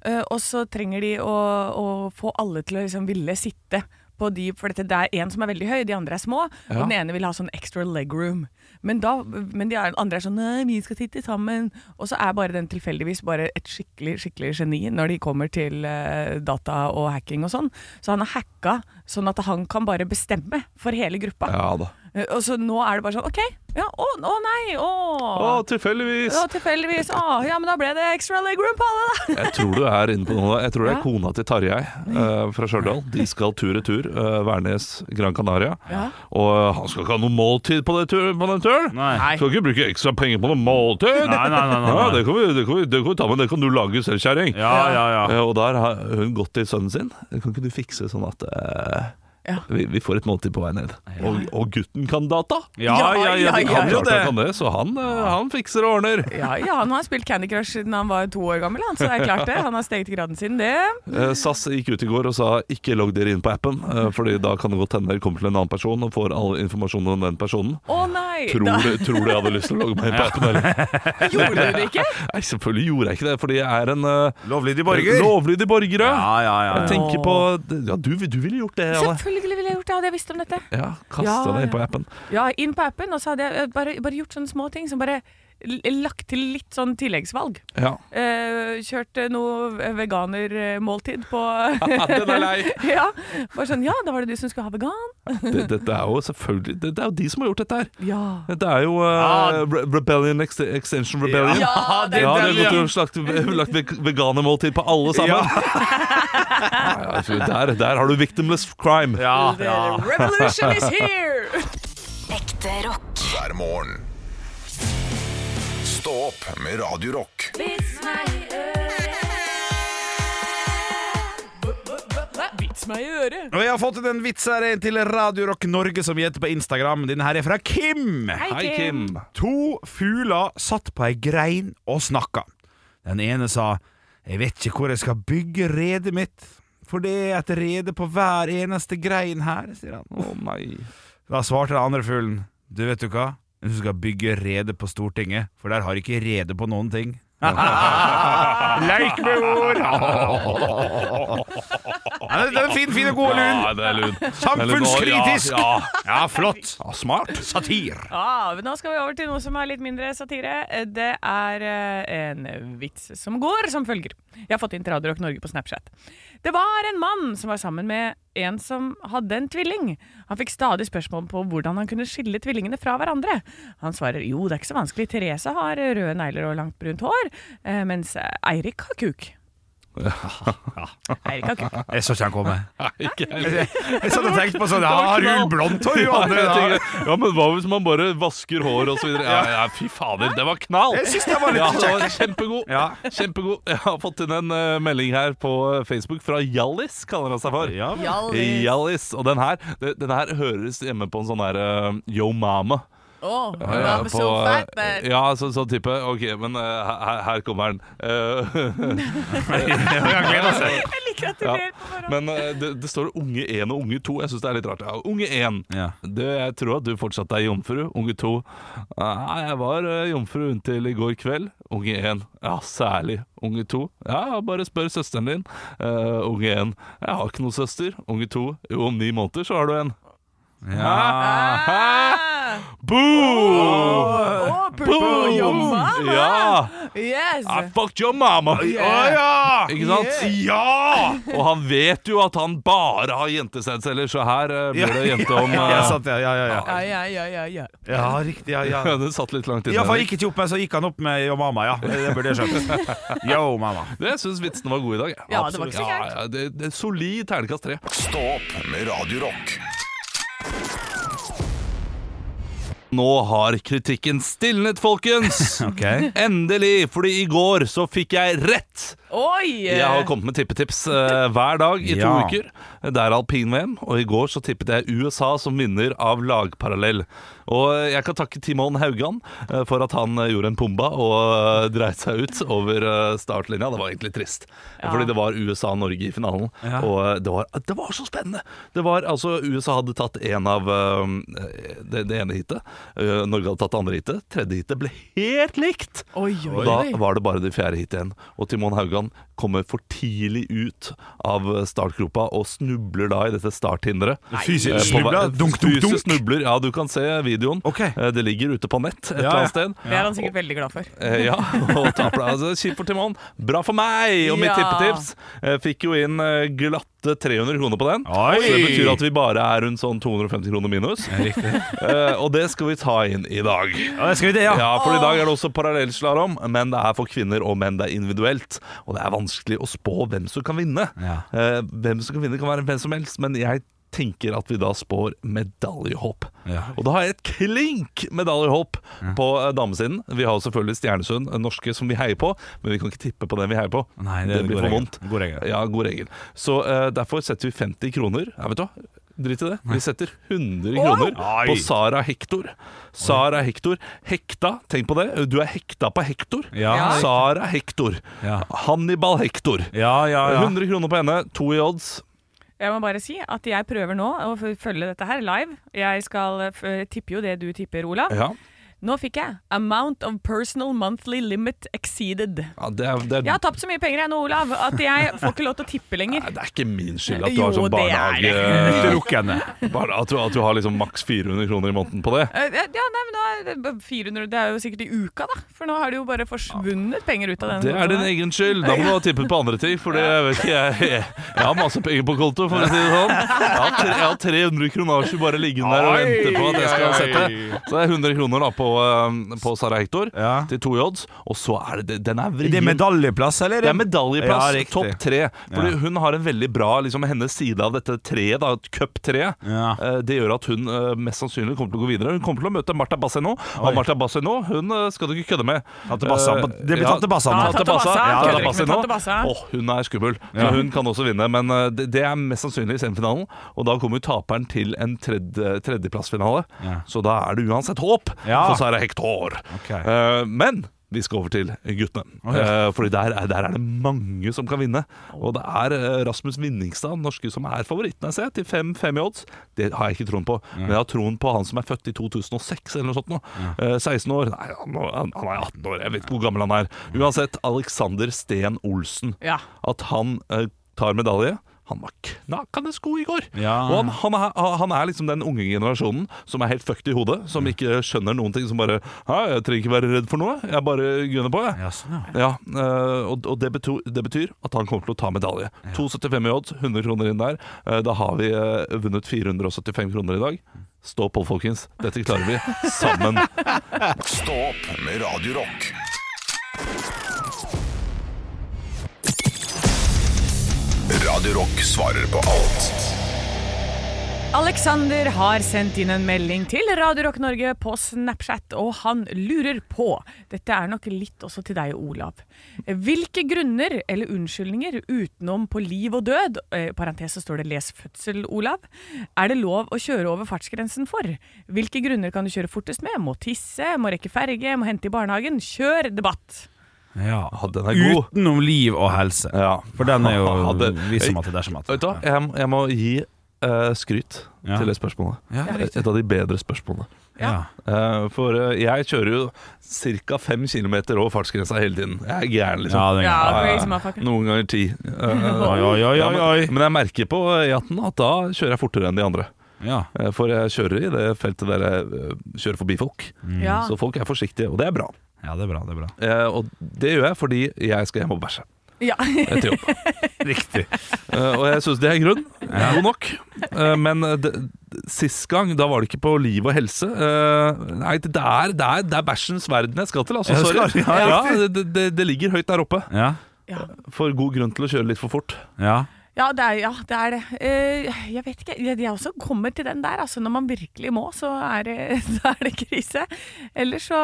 S3: eh, og så trenger de å, å få alle til å liksom ville sitte på de For dette, det er en som er veldig høy, de andre er små.
S6: Ja.
S3: Og den ene vil ha sånn extra legroom. Men, da, men de andre er sånn Nei, vi skal sitte sammen. Og så er bare den tilfeldigvis bare et skikkelig skikkelig geni når de kommer til eh, data og hacking og sånn. Så han har hacka sånn at han kan bare bestemme for hele gruppa.
S6: Ja da.
S3: Eh, Og så nå er det bare sånn OK. Ja, å, å nei, å.
S6: Å, tilfeldigvis!
S3: Å, tilfeldigvis. Å, ja, men da ble det extra legroom på alle, da.
S6: Jeg tror du er inne på noe. Jeg tror det er
S3: Ja.
S6: kona til Tarjei uh, fra Stjørdal. De skal tur-retur. Uh, Værnes, Gran Canaria.
S3: Ja.
S6: Og eh, han skal ikke ha noe måltid på, det tur, på den turen.
S4: Nei.
S6: Skal ikke bruke ekstra penger på noe måltid.
S4: Nei, nei, nei, nei,
S6: Ja,
S4: nei.
S6: det, kan vi, det, kan vi, det kan vi ta med, det kan du lage selv, kjerring.
S4: Ja, ja, ja.
S6: Eh, Og der har hun gått til sønnen sin. Kan ikke du fikse sånn at eh,
S3: Ja.
S6: vi, vi får et måltid på vei ned? Og, og gutten kan data!
S4: Ja, ja, ja,
S3: ja,
S4: kan
S6: Han,
S4: det.
S6: kan det, så han, eh, han fikser og ordner.
S3: Ja, ja, han har spilt Candy Crush siden han var to år gammel, han, så det er klart det. Han har steget graden sin, det.
S6: Eh, SAS gikk ut i går og sa ikke logg dere inn på appen, eh, Fordi da kan det godt hende dere kommer til en annen person og får all informasjon om den personen.
S3: Å nei!
S6: Tror
S3: da,
S6: du, tror du jeg hadde lyst til å logge meg inn på appen? Eller?
S3: gjorde du det ikke?
S6: Nei, selvfølgelig gjorde jeg ikke det, fordi jeg er en uh,
S4: Lovlydig borger.
S6: lovlydig borger. ja.
S4: Ja, ja, ja.
S6: Jeg tenker på Ja, du, du ville gjort det, Janne.
S3: Selvfølgelig ville jeg gjort det, hadde jeg visst om dette.
S6: Ja, Kasta
S3: Ja,
S6: deg inn på appen.
S3: Ja, inn på appen, og så hadde jeg bare, bare gjort sånne små ting som bare lagt til litt sånn tilleggsvalg.
S6: Ja.
S3: Eh, kjørt eh, noe veganermåltid på
S6: Den er lei.
S3: ja, bare sånn Ja, da var det du som skulle ha vegan.
S6: Det, dette er jo selvfølgelig det, det er jo de som har gjort dette her.
S3: Ja.
S6: Det er jo uh, Re Rebellion Ex Extension Rebellion.
S3: Ja, det
S6: Ja,
S3: er
S6: de har lagt, lagt veganermåltid på alle sammen. Ja. Ja, der, der har du victimless crime.
S4: Ja,
S3: The revolution is here!
S7: Ekte rock.
S2: hver morgen. Stå opp med Radio Rock.
S3: Vits meg i øret.
S4: Og jeg har fått en vits her til Radio Rock Norge som gjetter på Instagram. Den her er fra Kim.
S6: Hei, Kim.
S4: To fugler satt på ei grein og snakka. Den ene sa Jeg vet ikke hvor jeg skal bygge redet mitt, for det er et rede på hver eneste grein her, sier han.
S6: Å nei.
S4: Da svarte den andre fuglen Du vet du hva? Du skal bygge rede på Stortinget, for der har ikke rede på noen ting. Leik med ord! Ja, det er fin, fin og god, Lund.
S6: Ja, det er lun.
S4: Samfunnskritisk!
S6: Ja, ja.
S4: Ja, flott.
S6: ja, smart.
S4: Satir.
S3: Ja, men nå skal vi over til noe som er litt mindre satire. Det er eh, en vits som går som følger. Jeg har fått inn til Norge på Snapchat. Det var en mann som var sammen med en som hadde en tvilling. Han fikk stadig spørsmål på hvordan han kunne skille tvillingene fra hverandre. Han svarer jo, det er ikke så vanskelig. Therese har røde negler og langt brunt hår, eh, mens Eirik har kuk. Eirik har kuk.
S4: Jeg så ikke han komme. Jeg satt og tenkte på sånn Ja, har hun blondt hår? Jo,
S6: Ja,
S4: andre,
S6: ja, men hva hvis man bare vasker hår og så videre? Ja, ja, fy fader, det var knall!
S4: Jeg synes det var litt
S6: ja, kjempegod.
S4: Ja.
S6: Kjempegod. Jeg har fått inn en uh, melding her på Facebook fra Hjallis, kaller han seg for.
S4: Ja.
S3: Hjallis.
S6: Hjallis. Og den her, den her høres hjemme på en sånn her uh, Yo Mama.
S3: Åh,
S6: Ja,
S3: oh, I'm so
S6: på,
S3: fat.
S6: Ja, så, sånn type. Ok, men uh, her, her kommer den. Eh,
S4: Jeg
S3: liker at du
S6: Ja.
S3: ler på forhånd.
S6: Men uh, det, det står unge 1 og unge 2. Jeg syns det er litt rart. Ja, unge 1.
S4: Ja.
S6: Du, jeg tror at du fortsatt er jomfru. Unge 2. Nei, jeg var eh, jomfru inntil i går kveld. Unge 1. Ja, særlig. Unge 2. Ja, bare spør søsteren din. Eh, unge 1. Jeg har ikke noe søster. Unge 2. Jo, om ni måneder så har du en.
S4: Ja.
S6: Hæ? Boom!
S3: Boom! Your mama.
S6: Ja!
S3: Yes.
S6: I fucked your mama!
S4: ja!
S6: Ikke sant?
S4: Ja!
S6: Og han vet jo at han bare har jentesensceller, så her uh, blir det jente om
S4: Ja,
S6: eh,
S4: sant, ja, ja, ja, ja.
S3: Ja, ja, ja, ja, ja.
S4: ja, riktig. Ja, ja.
S6: Det satt litt langt inne.
S4: Ja, for han gikk ikke opp, med, så gikk han opp med Yo Mama, ja. Det burde jeg skjønt. Yo Mama.
S6: Det syns vitsene var gode i dag. Ja,
S3: Ja, det var ikke så
S6: Ja,
S3: gærent.
S6: ja, det, det er Solid terningkast tre.
S2: Stå opp med Radio
S6: Nå har kritikken stilnet, folkens!
S4: okay.
S6: Endelig! Fordi i går så fikk jeg rett!
S3: Oi!
S6: Jeg har kommet med tippetips eh, hver dag i to
S4: Ja.
S6: uker. Det er alpin-VM, og i går så tippet jeg USA som vinner av lagparallell. Og jeg kan takke Timon Haugan eh, for at han eh, gjorde en pumba og eh, dreit seg ut over eh, startlinja. Det var egentlig trist,
S3: Ja.
S6: fordi det var USA-Norge i finalen.
S4: Ja.
S6: Og eh, det var, det var så spennende! Det var, altså, USA hadde tatt en av eh, det, det ene heatet. Eh, Norge hadde tatt det andre heatet. Tredje heatet ble helt likt!
S3: Oi, oi,
S6: Og da
S3: oi.
S6: var det bare det fjerde hit igjen. Og Timon Haugan kommer for tidlig ut av startgropa og snubler da i dette starthinderet.
S4: Fysisk
S6: Eh,
S4: snubler?
S6: vei-
S4: Dunk, dunk,
S6: fysisk
S4: dunk?
S6: snubler, Ja, du kan se videoen.
S4: Okay.
S6: Eh, Det ligger ute på nett et
S4: Ja,
S6: eller annet sted.
S3: Det er han sikkert veldig glad for.
S6: Eh, Ja, og taper deg. Altså, Kjipt for Timon. Bra for meg! Og mitt
S3: Ja.
S6: tippetips eh, fikk jo inn eh, glatte 300 kroner på den.
S4: Oi!
S6: Så det betyr at vi bare er rundt sånn 250 kroner minus. Eh, Og det skal vi ta inn i dag.
S4: Ja, det skal vi det, ja.
S6: Ja, for i dag er det også parallellslalåm, men det er for kvinner og menn. Det er individuelt. Og det er vanskelig å spå hvem som kan vinne.
S4: Ja.
S6: Uh, hvem som kan vinne kan være hvem som helst, men jeg tenker at vi da spår medaljehåp.
S4: Ja.
S6: Og da har jeg et klink medaljehopp på eh, damesiden. Vi har jo selvfølgelig Stjernesund, eh, norske, som vi heier på, men vi kan ikke tippe på den vi heier på.
S4: Nei, det det
S6: blir
S4: god
S6: for vondt.
S4: God regel.
S6: Ja, god regel. Så uh, derfor setter vi 50 kroner. Ja, vet du hva? Drit i det. Vi setter 100 kroner på Sara Hector. Sara Hector. Hekta, tenk på det. Du er hekta på Hector.
S4: Ja.
S6: Sara Hector.
S4: Ja.
S6: Hannibal Hector.
S4: Ja, ja, ja.
S6: 100 kroner på henne, to i odds.
S3: Jeg må bare si at jeg prøver nå å følge dette her live. Jeg skal eh, f- tippe jo det du tipper, Olav.
S6: Ja,
S3: Nå fikk jeg 'Amount of personal monthly limit exceeded'.
S6: ja det, er, det, er,
S3: Jeg har tapt så mye penger jeg nå, Olav, at jeg får ikke lov til å tippe lenger.
S6: Nei, det er ikke min skyld at du har sånn barnehage.
S4: Utelukkende.
S6: Bare at, du, at du har liksom maks 400 kroner i måneden på det.
S3: Eh, Ja, nei, men da, er det 400 Det er jo sikkert i uka, da. For nå har det jo bare forsvunnet penger ut av den.
S6: Det er din egen skyld. Da må du ha tippet på andre ting. For det vet ikke jeg, jeg Jeg har masse penger på konto, for å si det sånn. Jeg jeg har 300 kronasjer bare liggende der og venter på at jeg skal sette. Så det er 100 kroner da på, um, på Sara Hector
S4: Ja.
S6: til to odds. Og så er det Den er vrien.
S4: Det er medaljeplass, eller?
S6: Det er medaljeplass,
S4: Ja,
S6: topp tre. Fordi
S4: Ja.
S6: Hun har en veldig bra liksom, hennes side av dette treet, da, cup-treet.
S4: Ja.
S6: Eh, Det gjør at hun eh, mest sannsynlig kommer til å gå videre. Hun kommer til å møte Marta Basseno. Og Marta Basseno hun eh, skal du ikke kødde med.
S4: Tante Bassa.
S6: Eh,
S4: Det blir Tante Bassa nå.
S3: Ja,
S6: Tante
S3: Tante
S6: Bassa.
S3: Bassa.
S6: Ja, Tante Bassa nå.
S3: Tante Bassa.
S6: Åh, hun er skummel. Så hun kan også vinne, men det, det er mest sannsynlig i semifinalen. Og da kommer taperen til en tredje, tredjeplassfinale.
S4: Ja.
S6: Så da er det uansett håp
S4: Ja.
S6: Sara Hector.
S4: Okay.
S6: Uh, men vi skal over til guttene.
S4: Okay. Uh,
S6: Eh, fordi der er, der er det mange som kan vinne. Og det er eh, Rasmus Vinningstad, norske, som er favoritten jeg ser, til 5-5 i odds. Det har jeg ikke troen på. Men jeg har troen på han som er født i 2006 eller noe sånt. Nå. Eh, 16 år. Nei, han, han han er 18 år. Jeg vet ikke hvor gammel han er. Uansett, Alexander Sten Olsen.
S3: Ja.
S6: At han uh, tar medalje. Han var knakende god i går.
S4: Ja.
S6: Og han, han, er, han er liksom den unge generasjonen som er helt fucked i hodet. Som ikke skjønner noen ting. Som bare «Hæ, 'Jeg trenger ikke være redd for noe. Jeg bare gunner på', jeg.
S4: Ja, sånn, ja.
S6: Ja, eh, og, og det, betyr, det betyr at han kommer til å ta medalje. 2,75 i odds, 100 kroner inn der. Eh, Da har vi eh, vunnet 475 kroner i dag. Stå på, folkens. Dette klarer vi sammen.
S2: Stå opp med Radio Radio Rock svarer på alt
S3: Alexander har sendt inn en melding til Radio Rock Norge på Snapchat, og han lurer på Dette er nok litt også til deg, Olav. Hvilke grunner eller unnskyldninger utenom på liv og død, eh, parentes så står det 'les fødsel', Olav, er det lov å kjøre over fartsgrensen for? Hvilke grunner kan du kjøre fortest med? Må tisse, må rekke ferge, må hente i barnehagen? Kjør debatt!
S4: Ja.
S6: Ja, den er god.
S4: Utenom liv og helse.
S6: Ja.
S4: For den er jo
S6: det-
S4: visum at det er som at.
S6: Vet du jeg, jeg må gi uh, skryt
S4: Ja.
S6: til det spørsmålet.
S4: Ja,
S6: Et av de bedre spørsmålene.
S4: Ja.
S6: Eh, for uh, jeg kjører jo ca. 5 km over fartsgrensa hele tiden. Jeg er gæren, liksom.
S4: Ja, er
S3: Ja,
S4: greit.
S6: Noen ganger 10. Eh,
S4: Oi, oi, oi, oi, oi.
S6: men, men jeg merker på E18 at da kjører jeg fortere enn de andre.
S4: Ja.
S6: For jeg kjører i det feltet der jeg kjører forbi folk.
S3: Ja.
S6: Så folk er forsiktige, og det er bra.
S4: Ja, det er bra. det er bra
S6: Eh, Og det gjør jeg fordi jeg skal hjem og bæsje
S3: Ja.
S6: etter jobb.
S4: Riktig.
S6: Eh, Og jeg syns det er grunn. God nok. Eh, Men eh, det, sist gang, da var det ikke på liv og helse. Eh, Nei, det er, det er, det er bæsjens verden jeg skal til. Altså,
S4: Ja,
S6: sorry.
S4: skal- ja,
S6: Ja, det, det, det ligger høyt der oppe.
S4: Ja.
S3: Ja.
S6: For god grunn til å kjøre litt for fort.
S4: ja.
S3: Ja, det er ja, det. Er det. Uh, jeg vet ikke. Jeg, jeg også kommer til den der. Altså, når man virkelig må, så er det, så er det krise. Ellers så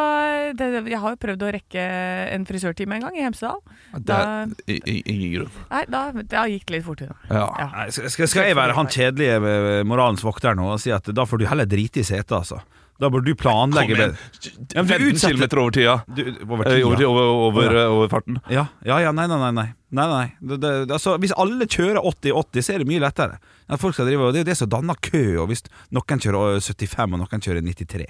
S3: det, Jeg har jo prøvd å rekke en frisørtime en gang i Hemsedal.
S6: Det er ingen grunn.
S3: Nei, da, da gikk det litt fortere.
S6: Ja.
S3: Ja.
S4: Nei, skal, skal skal jeg være han kjedelige eh, moralens vokter nå og si at da får du heller drite i setet, altså? Da bør du planlegge
S6: Kom igjen.
S4: bedre. Ja,
S6: 15 km over tida.
S4: Du, over
S6: tida. Over, over, over,
S4: Ja.
S6: over farten.
S4: Ja, ja, ja, nei, nei, nei, nei. nei, nei. Det, det, altså, hvis alle kjører 80-80, så er det mye lettere. Ja, folk skal drive, og det er jo det som danner kø, og hvis noen kjører 75 og noen kjører 93.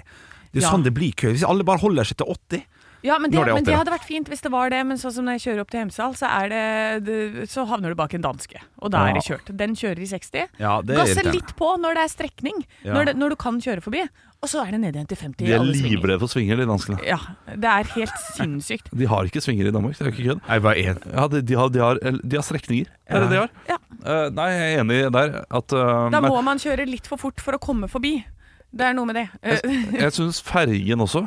S4: Det er
S3: Ja.
S4: sånn det blir kø. Hvis alle bare holder seg til 80
S3: Ja, men det,
S4: det
S3: men det hadde vært fint hvis det var det, men sånn som når jeg kjører opp til Hemsedal, så, er så havner du bak en danske. Og da
S4: Ja.
S3: er det kjørt. Den kjører i 60.
S4: Ja,
S3: Gasse litt på når det er strekning,
S4: Ja.
S3: når, det, når du kan kjøre forbi. Og så er det ned igjen til 50
S6: De er livredde for svinger, de danskene.
S3: Ja, det er helt sinnssykt.
S6: De har ikke svinger i Danmark, det er ikke kødd.
S4: Jeg.
S6: Ja, de, de, har, de, har, de har strekninger. Er det det de har.
S3: Ja.
S6: Uh, nei, jeg er enig der. At, uh,
S3: Da
S6: men
S3: må man kjøre litt for fort for å komme forbi. Det er noe med det. Uh,
S6: jeg syns fergen også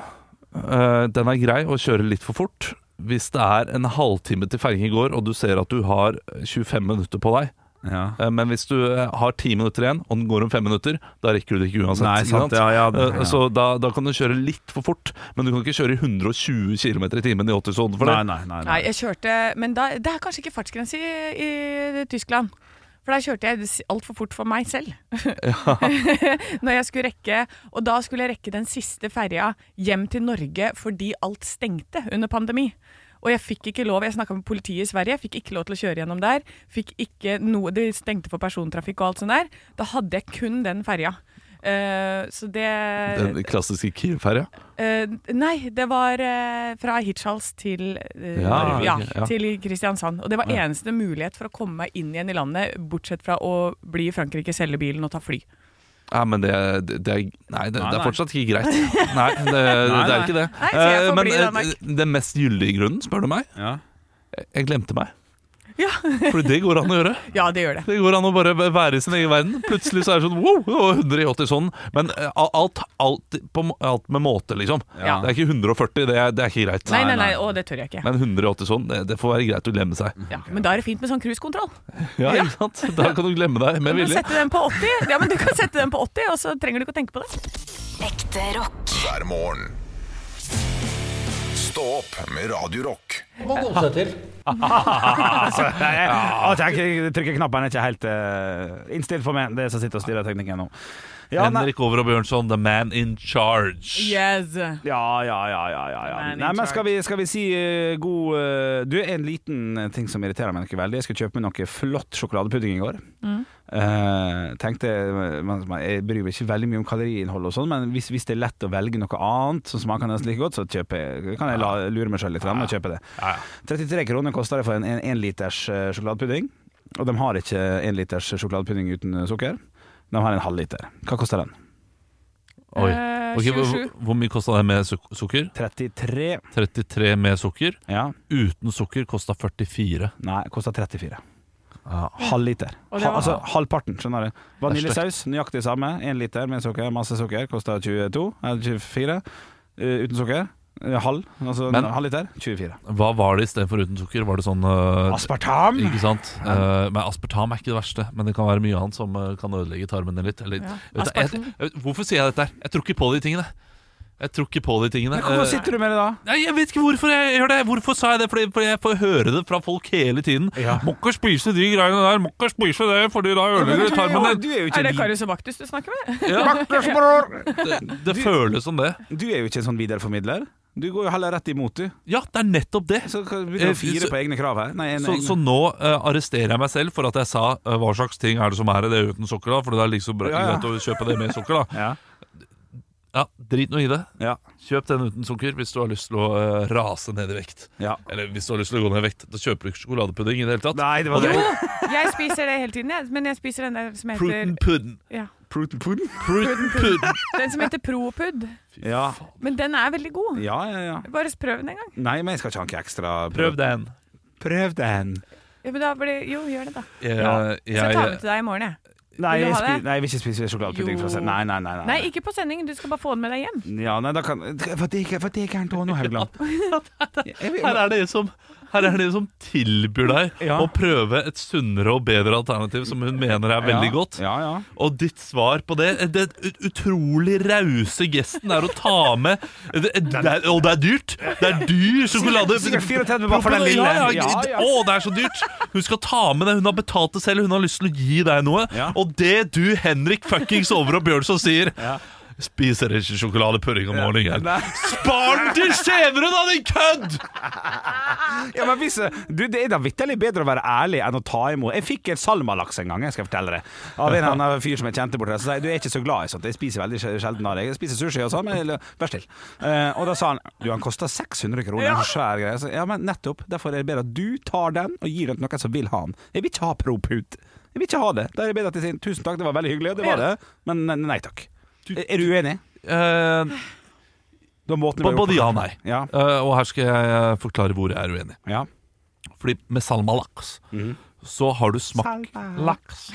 S6: Den er grei å kjøre litt for fort. Hvis det er en halvtime til fergen går, og du ser at du har 25 minutter på deg
S4: Ja.
S6: eh, Men hvis du eh, har 10 minutter igjen, og den går om 5 minutter, da rekker du det ikke uansett.
S4: Nei, sant, ja, ja, det-
S6: Eh,
S4: ja.
S6: Så da, da kan du kjøre litt for fort, men du kan ikke kjøre i 120 km i timen i 80-sonen for det.
S4: Nei, nei, nei.
S3: Nei, jeg kjørte Men da, det er kanskje ikke fartsgrense i, i Tyskland. For der kjørte jeg altfor fort for meg selv. Når jeg skulle rekke Og da skulle jeg rekke den siste ferja hjem til Norge fordi alt stengte under pandemi. Og jeg fikk ikke lov, jeg snakka med politiet i Sverige, jeg fikk ikke lov til å kjøre gjennom der. Fikk ikke noe, De stengte for persontrafikk og alt sånt der. Da hadde jeg kun den ferja. Eh, så det
S6: Den klassiske Kiev-ferja?
S3: Uh, nei, det var uh, fra Hirtshals til, eh,
S6: Ja,
S3: ja,
S6: ja.
S3: til Kristiansand. Og det var
S6: Ja.
S3: eneste mulighet for å komme meg inn igjen i landet, bortsett fra å bli i Frankrike, selge bilen og ta fly.
S6: Ja, men det, det, det er Nei, det,
S4: Nei,
S6: det er fortsatt ikke greit. Nei, det, det er
S4: nei.
S6: ikke det.
S3: Nei,
S6: Eh, men eh, den mest gyldige grunnen, spør du meg,
S4: Ja.
S6: jeg glemte meg.
S3: Ja.
S6: For det går an å gjøre.
S3: Ja, det gjør det.
S6: Det går an å bare være i sin egen verden. Plutselig så er det sånn wow, det var 100 i 80 sånn. Men eh, alt, alt, på, alt med måte, liksom.
S4: Ja.
S6: Det er ikke 140, det er, det er ikke greit.
S3: Nei, nei,
S4: nei.
S3: å, det tør jeg ikke.
S6: Men 180 sånn, det, det får være greit å glemme seg.
S3: Ja, men da er det fint med sånn cruisekontroll.
S6: Ja, ikke sant? Da kan du glemme deg med
S3: Du kan
S6: vilje.
S3: sette den på 80, ja, men du kan sette den på 80, og så trenger du ikke å tenke på det.
S7: Ekte rock.
S2: hver morgen. Stå opp med Radio Rock.
S4: altså, jeg, jeg, jeg trykker knappen er ikke helt uh, innstilt for meg, det som sitter og styrer teknikken nå. Ja,
S6: Henrik Over og Bjørnson, the man in charge.
S3: Yes.
S4: ja, ja, ja, ja, ja, ja. Nei, men skal vi, skal vi si uh, god uh, Du, en liten eh, ting som irriterer meg noe veldig. Jeg skal kjøpe meg noe flott sjokoladepudding i går.
S3: Mm.
S4: Uh, tenkte man, man, Jeg bryr meg ikke veldig mye om kaloriinnhold, og sånn men hvis, hvis det er lett å velge noe annet som smaker nesten like godt, så jeg, kan jeg la, lure meg sjøl litt og kjøpe det. 33 kroner koster det for en, en, en liters sjokoladepudding. Og de har ikke en liters sjokoladepudding uten sukker. De har en halvliter. Hva koster den?
S6: Oi.
S3: Okay,
S6: Ok, hvor,
S3: 27.
S6: hvor mye kosta det med suk sukker?
S4: 33.
S6: 33 med sukker.
S4: Ja.
S6: Uten sukker kosta 44.
S4: Nei, koster 34.
S6: Ja.
S4: Halvliter.
S3: Og det
S4: Ha, altså halvparten, skjønner du.
S6: Det
S4: Vaniljesaus, nøyaktig samme. Én liter med sukker, masse sukker, koster 22. Eller 24. Uh, uten sukker. Eh, halv. Altså
S6: Men-
S4: en halv liter. 24.
S6: Hva var det istedenfor uten sukker? Var det sånn uh,
S4: Aspartam!
S6: Ikke sant? Uh, men aspartam er ikke det verste, men det kan være mye annet som uh, kan ødelegge tarmene litt. Eller,
S3: Ja.
S6: vet jeg, jeg, hvorfor sier jeg dette her? Jeg tror ikke på de tingene. Jeg tror ikke på de tingene.
S4: Men hvorfor sitter du med det da?
S6: Nei, Jeg vet ikke hvorfor jeg gjør det. Hvorfor sa jeg det? Fordi, fordi jeg får høre det fra folk hele tiden.
S4: Ja.
S6: Må ikke spise de greiene der, må ikke spise det, fordi da ødelegger det tarmene.
S4: Du er
S3: Er det Karius og Baktus du snakker med?
S6: Ja, det, det føles som det.
S4: Du er jo ikke en sånn videreformidler. Du går jo heller rett imot, du.
S6: Ja, det er nettopp det.
S4: Så kan vi å
S6: Eh,
S4: fire
S6: så-
S4: på egne krav her. Nei,
S6: Så,
S4: egne-
S6: så nå uh, arresterer jeg meg selv for at jeg sa uh, hva slags ting er det som er i det uten sokker, da? For det er liksom bra-
S4: Ja, ja.
S6: å kjøpe det med sokker, da.
S4: ja.
S6: Ja, Drit nå i det.
S4: Ja.
S6: Kjøp den uten sukker hvis du har lyst til å uh, rase ned i vekt.
S4: Ja.
S6: Eller hvis du har lyst til å gå ned i vekt. Da kjøper du ikke sjokoladepudding i det hele tatt.
S4: Nei, det var det.
S3: Jeg spiser det hele tiden, jeg. Men jeg spiser den der som
S6: Pruten
S3: heter
S6: pudding.
S3: ja.
S4: Pruten pudden?
S6: Pruten pudden.
S3: Den som heter Propud.
S4: Ja.
S3: Men den er veldig god.
S4: ja, ja, ja.
S3: Bare prøv den en gang.
S4: Nei, men jeg skal ikke ha noe ekstra.
S6: Prøv den.
S4: Prøv den.
S3: Ja, men da blir, jo, gjør det, da.
S4: Ja.
S3: Jeg skal ta
S6: den
S3: med til deg i morgen, jeg.
S4: Nei,
S3: Vil
S4: jeg, spi nei, jeg vil ikke spise sjokoladepudding. fra
S3: Jo.
S4: Nei, nei, nei, nei.
S3: Nei, ikke på sending. Du skal bare få den med deg hjem.
S4: Ja, nei, da kan For det er ikke- for det er gærent òg nå, Haugland. Jeg vil-
S6: her er det som her er det en som tilbyr deg
S4: Ja.
S6: å prøve et sunnere og bedre alternativ som hun mener er veldig godt.
S4: Ja, ja.
S6: Og ditt svar på det Det utrolig rause gesten er å ta med det, det er, Og det er dyrt! Det er dyr sjokolade.
S4: Sikkert 34 bare for den lille.
S6: Ja, ja,
S4: Ja, ja.
S6: Å, det er så dyrt! Hun skal ta med det. Hun har betalt det selv. Hun har lyst til å gi deg noe. Og det du, Henrik fuckings Over og Bjørnson, sier. Spiser ikke sjokoladepudding om morgenen.
S4: Nei.
S6: Spar den til senere, da, din kødd!
S4: Ja, men hvis, du, Det er da vitterlig bedre å være ærlig enn å ta imot. Jeg fikk en salmalaks en gang, jeg skal fortelle det. Av en annen fyr som jeg kjente borte. Så sa jeg du er ikke så glad i sånt. Jeg spiser veldig sjelden av det. Jeg spiser sushi og sånn, men vær still. Eh, og da sa han du, han kosta 600 kroner, en svær greie. Så, ja, men nettopp. Derfor er det bedre at du tar den og gir den til noen som vil ha den. Jeg vil ikke ha proput. Jeg vil ikke ha det. Da er det bedre at de sier tusen takk, det var veldig hyggelig, det var det, men nei takk. Er du uenig? Uh, gjort
S6: både ja og nei.
S4: Ja.
S6: Uh, og her skal jeg eh, forklare hvor jeg er uenig.
S4: ja.
S6: Fordi med salmalaks
S4: mm.
S6: så har du smakt laks.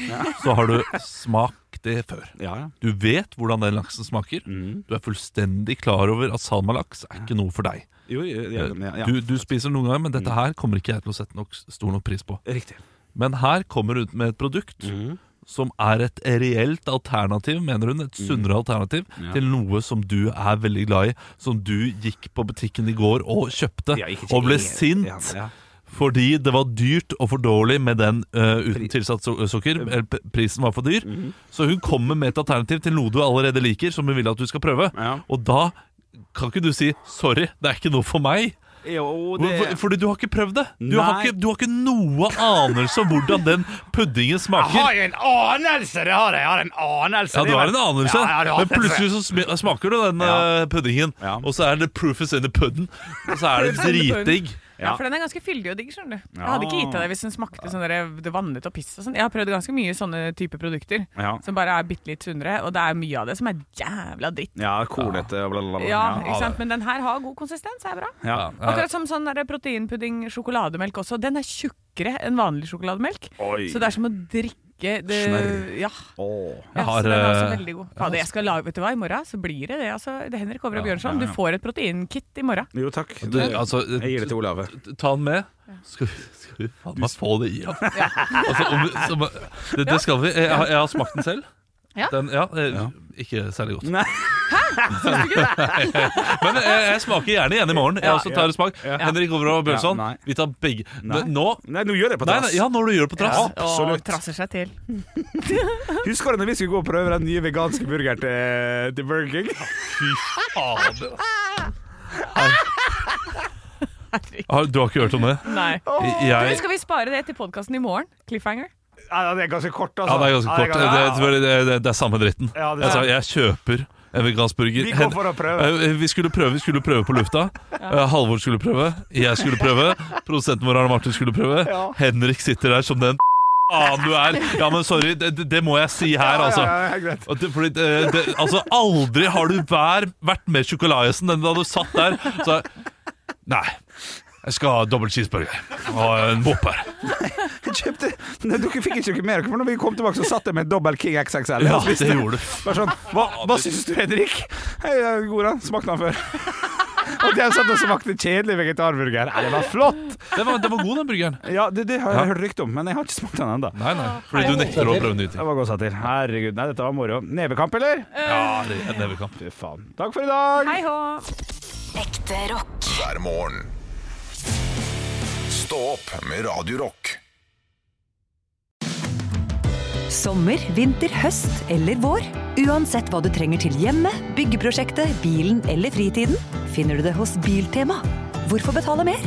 S6: Så har du smakt det før.
S4: Ja, ja.
S6: Du vet hvordan den laksen smaker.
S4: Mm.
S6: Du er fullstendig klar over at salmalaks er ikke noe for deg.
S4: Jo, ja, ja, ja, ja.
S6: Du, du spiser noen ganger, men dette her kommer ikke jeg til å sette nok, stor nok pris på.
S4: Riktig.
S6: Men her kommer du ut med et produkt
S4: Mhm.
S6: Som er et reelt alternativ, mener hun. Et sunnere alternativ
S4: Ja.
S6: til noe som du er veldig glad i. Som du gikk på butikken i går og kjøpte,
S4: Ja,
S6: og ble sint.
S4: Ja.
S6: Fordi det var dyrt og for dårlig med den uh, uten tilsatt sukker. Eller prisen var for dyr.
S4: Mhm.
S6: Så hun kommer med et alternativ til noe du allerede liker, som hun vil at du skal prøve. Og da kan ikke du si 'sorry, det er ikke noe for meg'.
S4: Jo, det
S6: Fordi Fordi du har ikke prøvd det. Du har ikke, du har ikke noe anelse om hvordan den puddingen smaker.
S4: Jeg har jo en anelse! Det har jeg. Jeg har en anelse.
S6: Ja, du har en anelse,
S4: Ja, har
S6: men plutselig så sm- smaker du den
S4: Ja.
S6: eh, puddingen,
S4: Ja.
S6: og så er det 'proof is in the pudding', og så er det dritdigg.
S3: Ja, for den er ganske fyldig og digg, skjønner du. Jeg hadde ikke gitt deg det hvis den smakte sånn der, det vannet og piss og sånn. Jeg har prøvd ganske mye sånne type produkter
S4: Ja.
S3: som bare er bitte litt sunnere, og det er mye av det som er jævla dritt.
S4: Ja, kornete og bla, bla, bla.
S3: Ja, ikke sant? Men den her har god konsistens, er bra.
S4: Ja.
S3: Akkurat som sånn der proteinpudding, sjokolademelk også. Den er tjukkere enn vanlig sjokolademelk.
S4: Oi.
S3: Så det er som å drikke det
S4: Smør.
S3: Ja.
S4: Åh.
S3: ja
S6: har,
S3: så den er også
S6: eh,
S3: veldig god. Fader, jeg skal lage, vet du hva, I morgen så blir det det. Altså, det er Henrik Over og
S6: Ja,
S3: Bjørnson.
S4: ja, ja.
S3: Du får et proteinkit i morgen.
S4: Jo, takk.
S6: Du, altså,
S4: Jeg gir det til Olav.
S6: ta den med. Skal vi, skal vi faen meg få det i? Altså, om, vi- som, det, det skal vi. Jeg, jeg har smakt den selv.
S3: Ja.
S6: Den, ja, eh,
S4: Ja.
S6: Ikke særlig godt.
S4: Nei.
S6: Men jeg, jeg smaker gjerne igjen i morgen. Jeg
S4: Ja,
S6: også tar smak.
S4: ja.
S6: Henrik Over og Bjørnson,
S4: Ja,
S6: vi tar begge.
S4: Nei.
S6: Nå
S4: Nei, nå gjør jeg det på trass.
S6: nei, ja, når du gjør det på trass.
S4: Ja. Absolutt.
S3: Og trasser seg til.
S4: Husker du når vi skulle gå og prøve den nye veganske burgeren til, til Burger King?
S6: Fy fader. Du har ikke hørt om det?
S3: Nei.
S6: Jeg,
S3: Du, skal vi spare det til podkasten i morgen? Cliffhanger?
S4: Ja, det er ganske kort, altså.
S6: ja, det er ganske kort. Det, det, det, er, det er samme dritten.
S4: Ja, er-
S6: Altså, jeg kjøper en vegansk burger.
S4: Vi går for å prøve.
S6: Eh, Vi skulle prøve, vi skulle prøve på lufta. ja. Halvor skulle prøve. Jeg skulle prøve. Produsenten vår Arne Martin skulle prøve.
S4: Ja.
S6: Henrik sitter der som den faen du er. Ja, men sorry, det, det- må jeg si her, altså.
S4: Ja, ja, ja,
S6: fordi det, det, altså, aldri har du vær, vært mer sjokoladesen enn da du satt der. Så, nei, jeg skal ha dobbelt cheeseburger og en Whopper.
S4: Jeg kjøpte Nei, Dere fikk ikke noe mer, for når vi kom tilbake, så satt jeg med dobbel King XXL.
S6: Ja, det gjorde du.
S4: Bare sånn, Hva, hva syns du, Henrik? Hei, god, da. Smakte den før. Og de satt og smakte kjedelig vegetarburger. Nei, det var flott!
S6: Det var, det var god, den burgeren.
S4: Ja, det, det har jeg
S6: Ja.
S4: hørt rykte om, men jeg har ikke smakt den ennå.
S6: Nei, nei, fordi du nekter å prøve nye ting.
S4: Det var godt satt til. Herregud, nei, dette var moro. Nevekamp, eller?
S6: Ja, det er nevekamp.
S4: Fy faen. Takk for i dag.
S3: Hei hå!
S7: Ekte rock.
S2: hver morgen. Stå opp med Radiorock.
S9: Sommer, vinter, høst eller vår. Uansett hva du trenger til hjemmet, byggeprosjektet, bilen eller fritiden, finner du det hos Biltema. Hvorfor betale mer?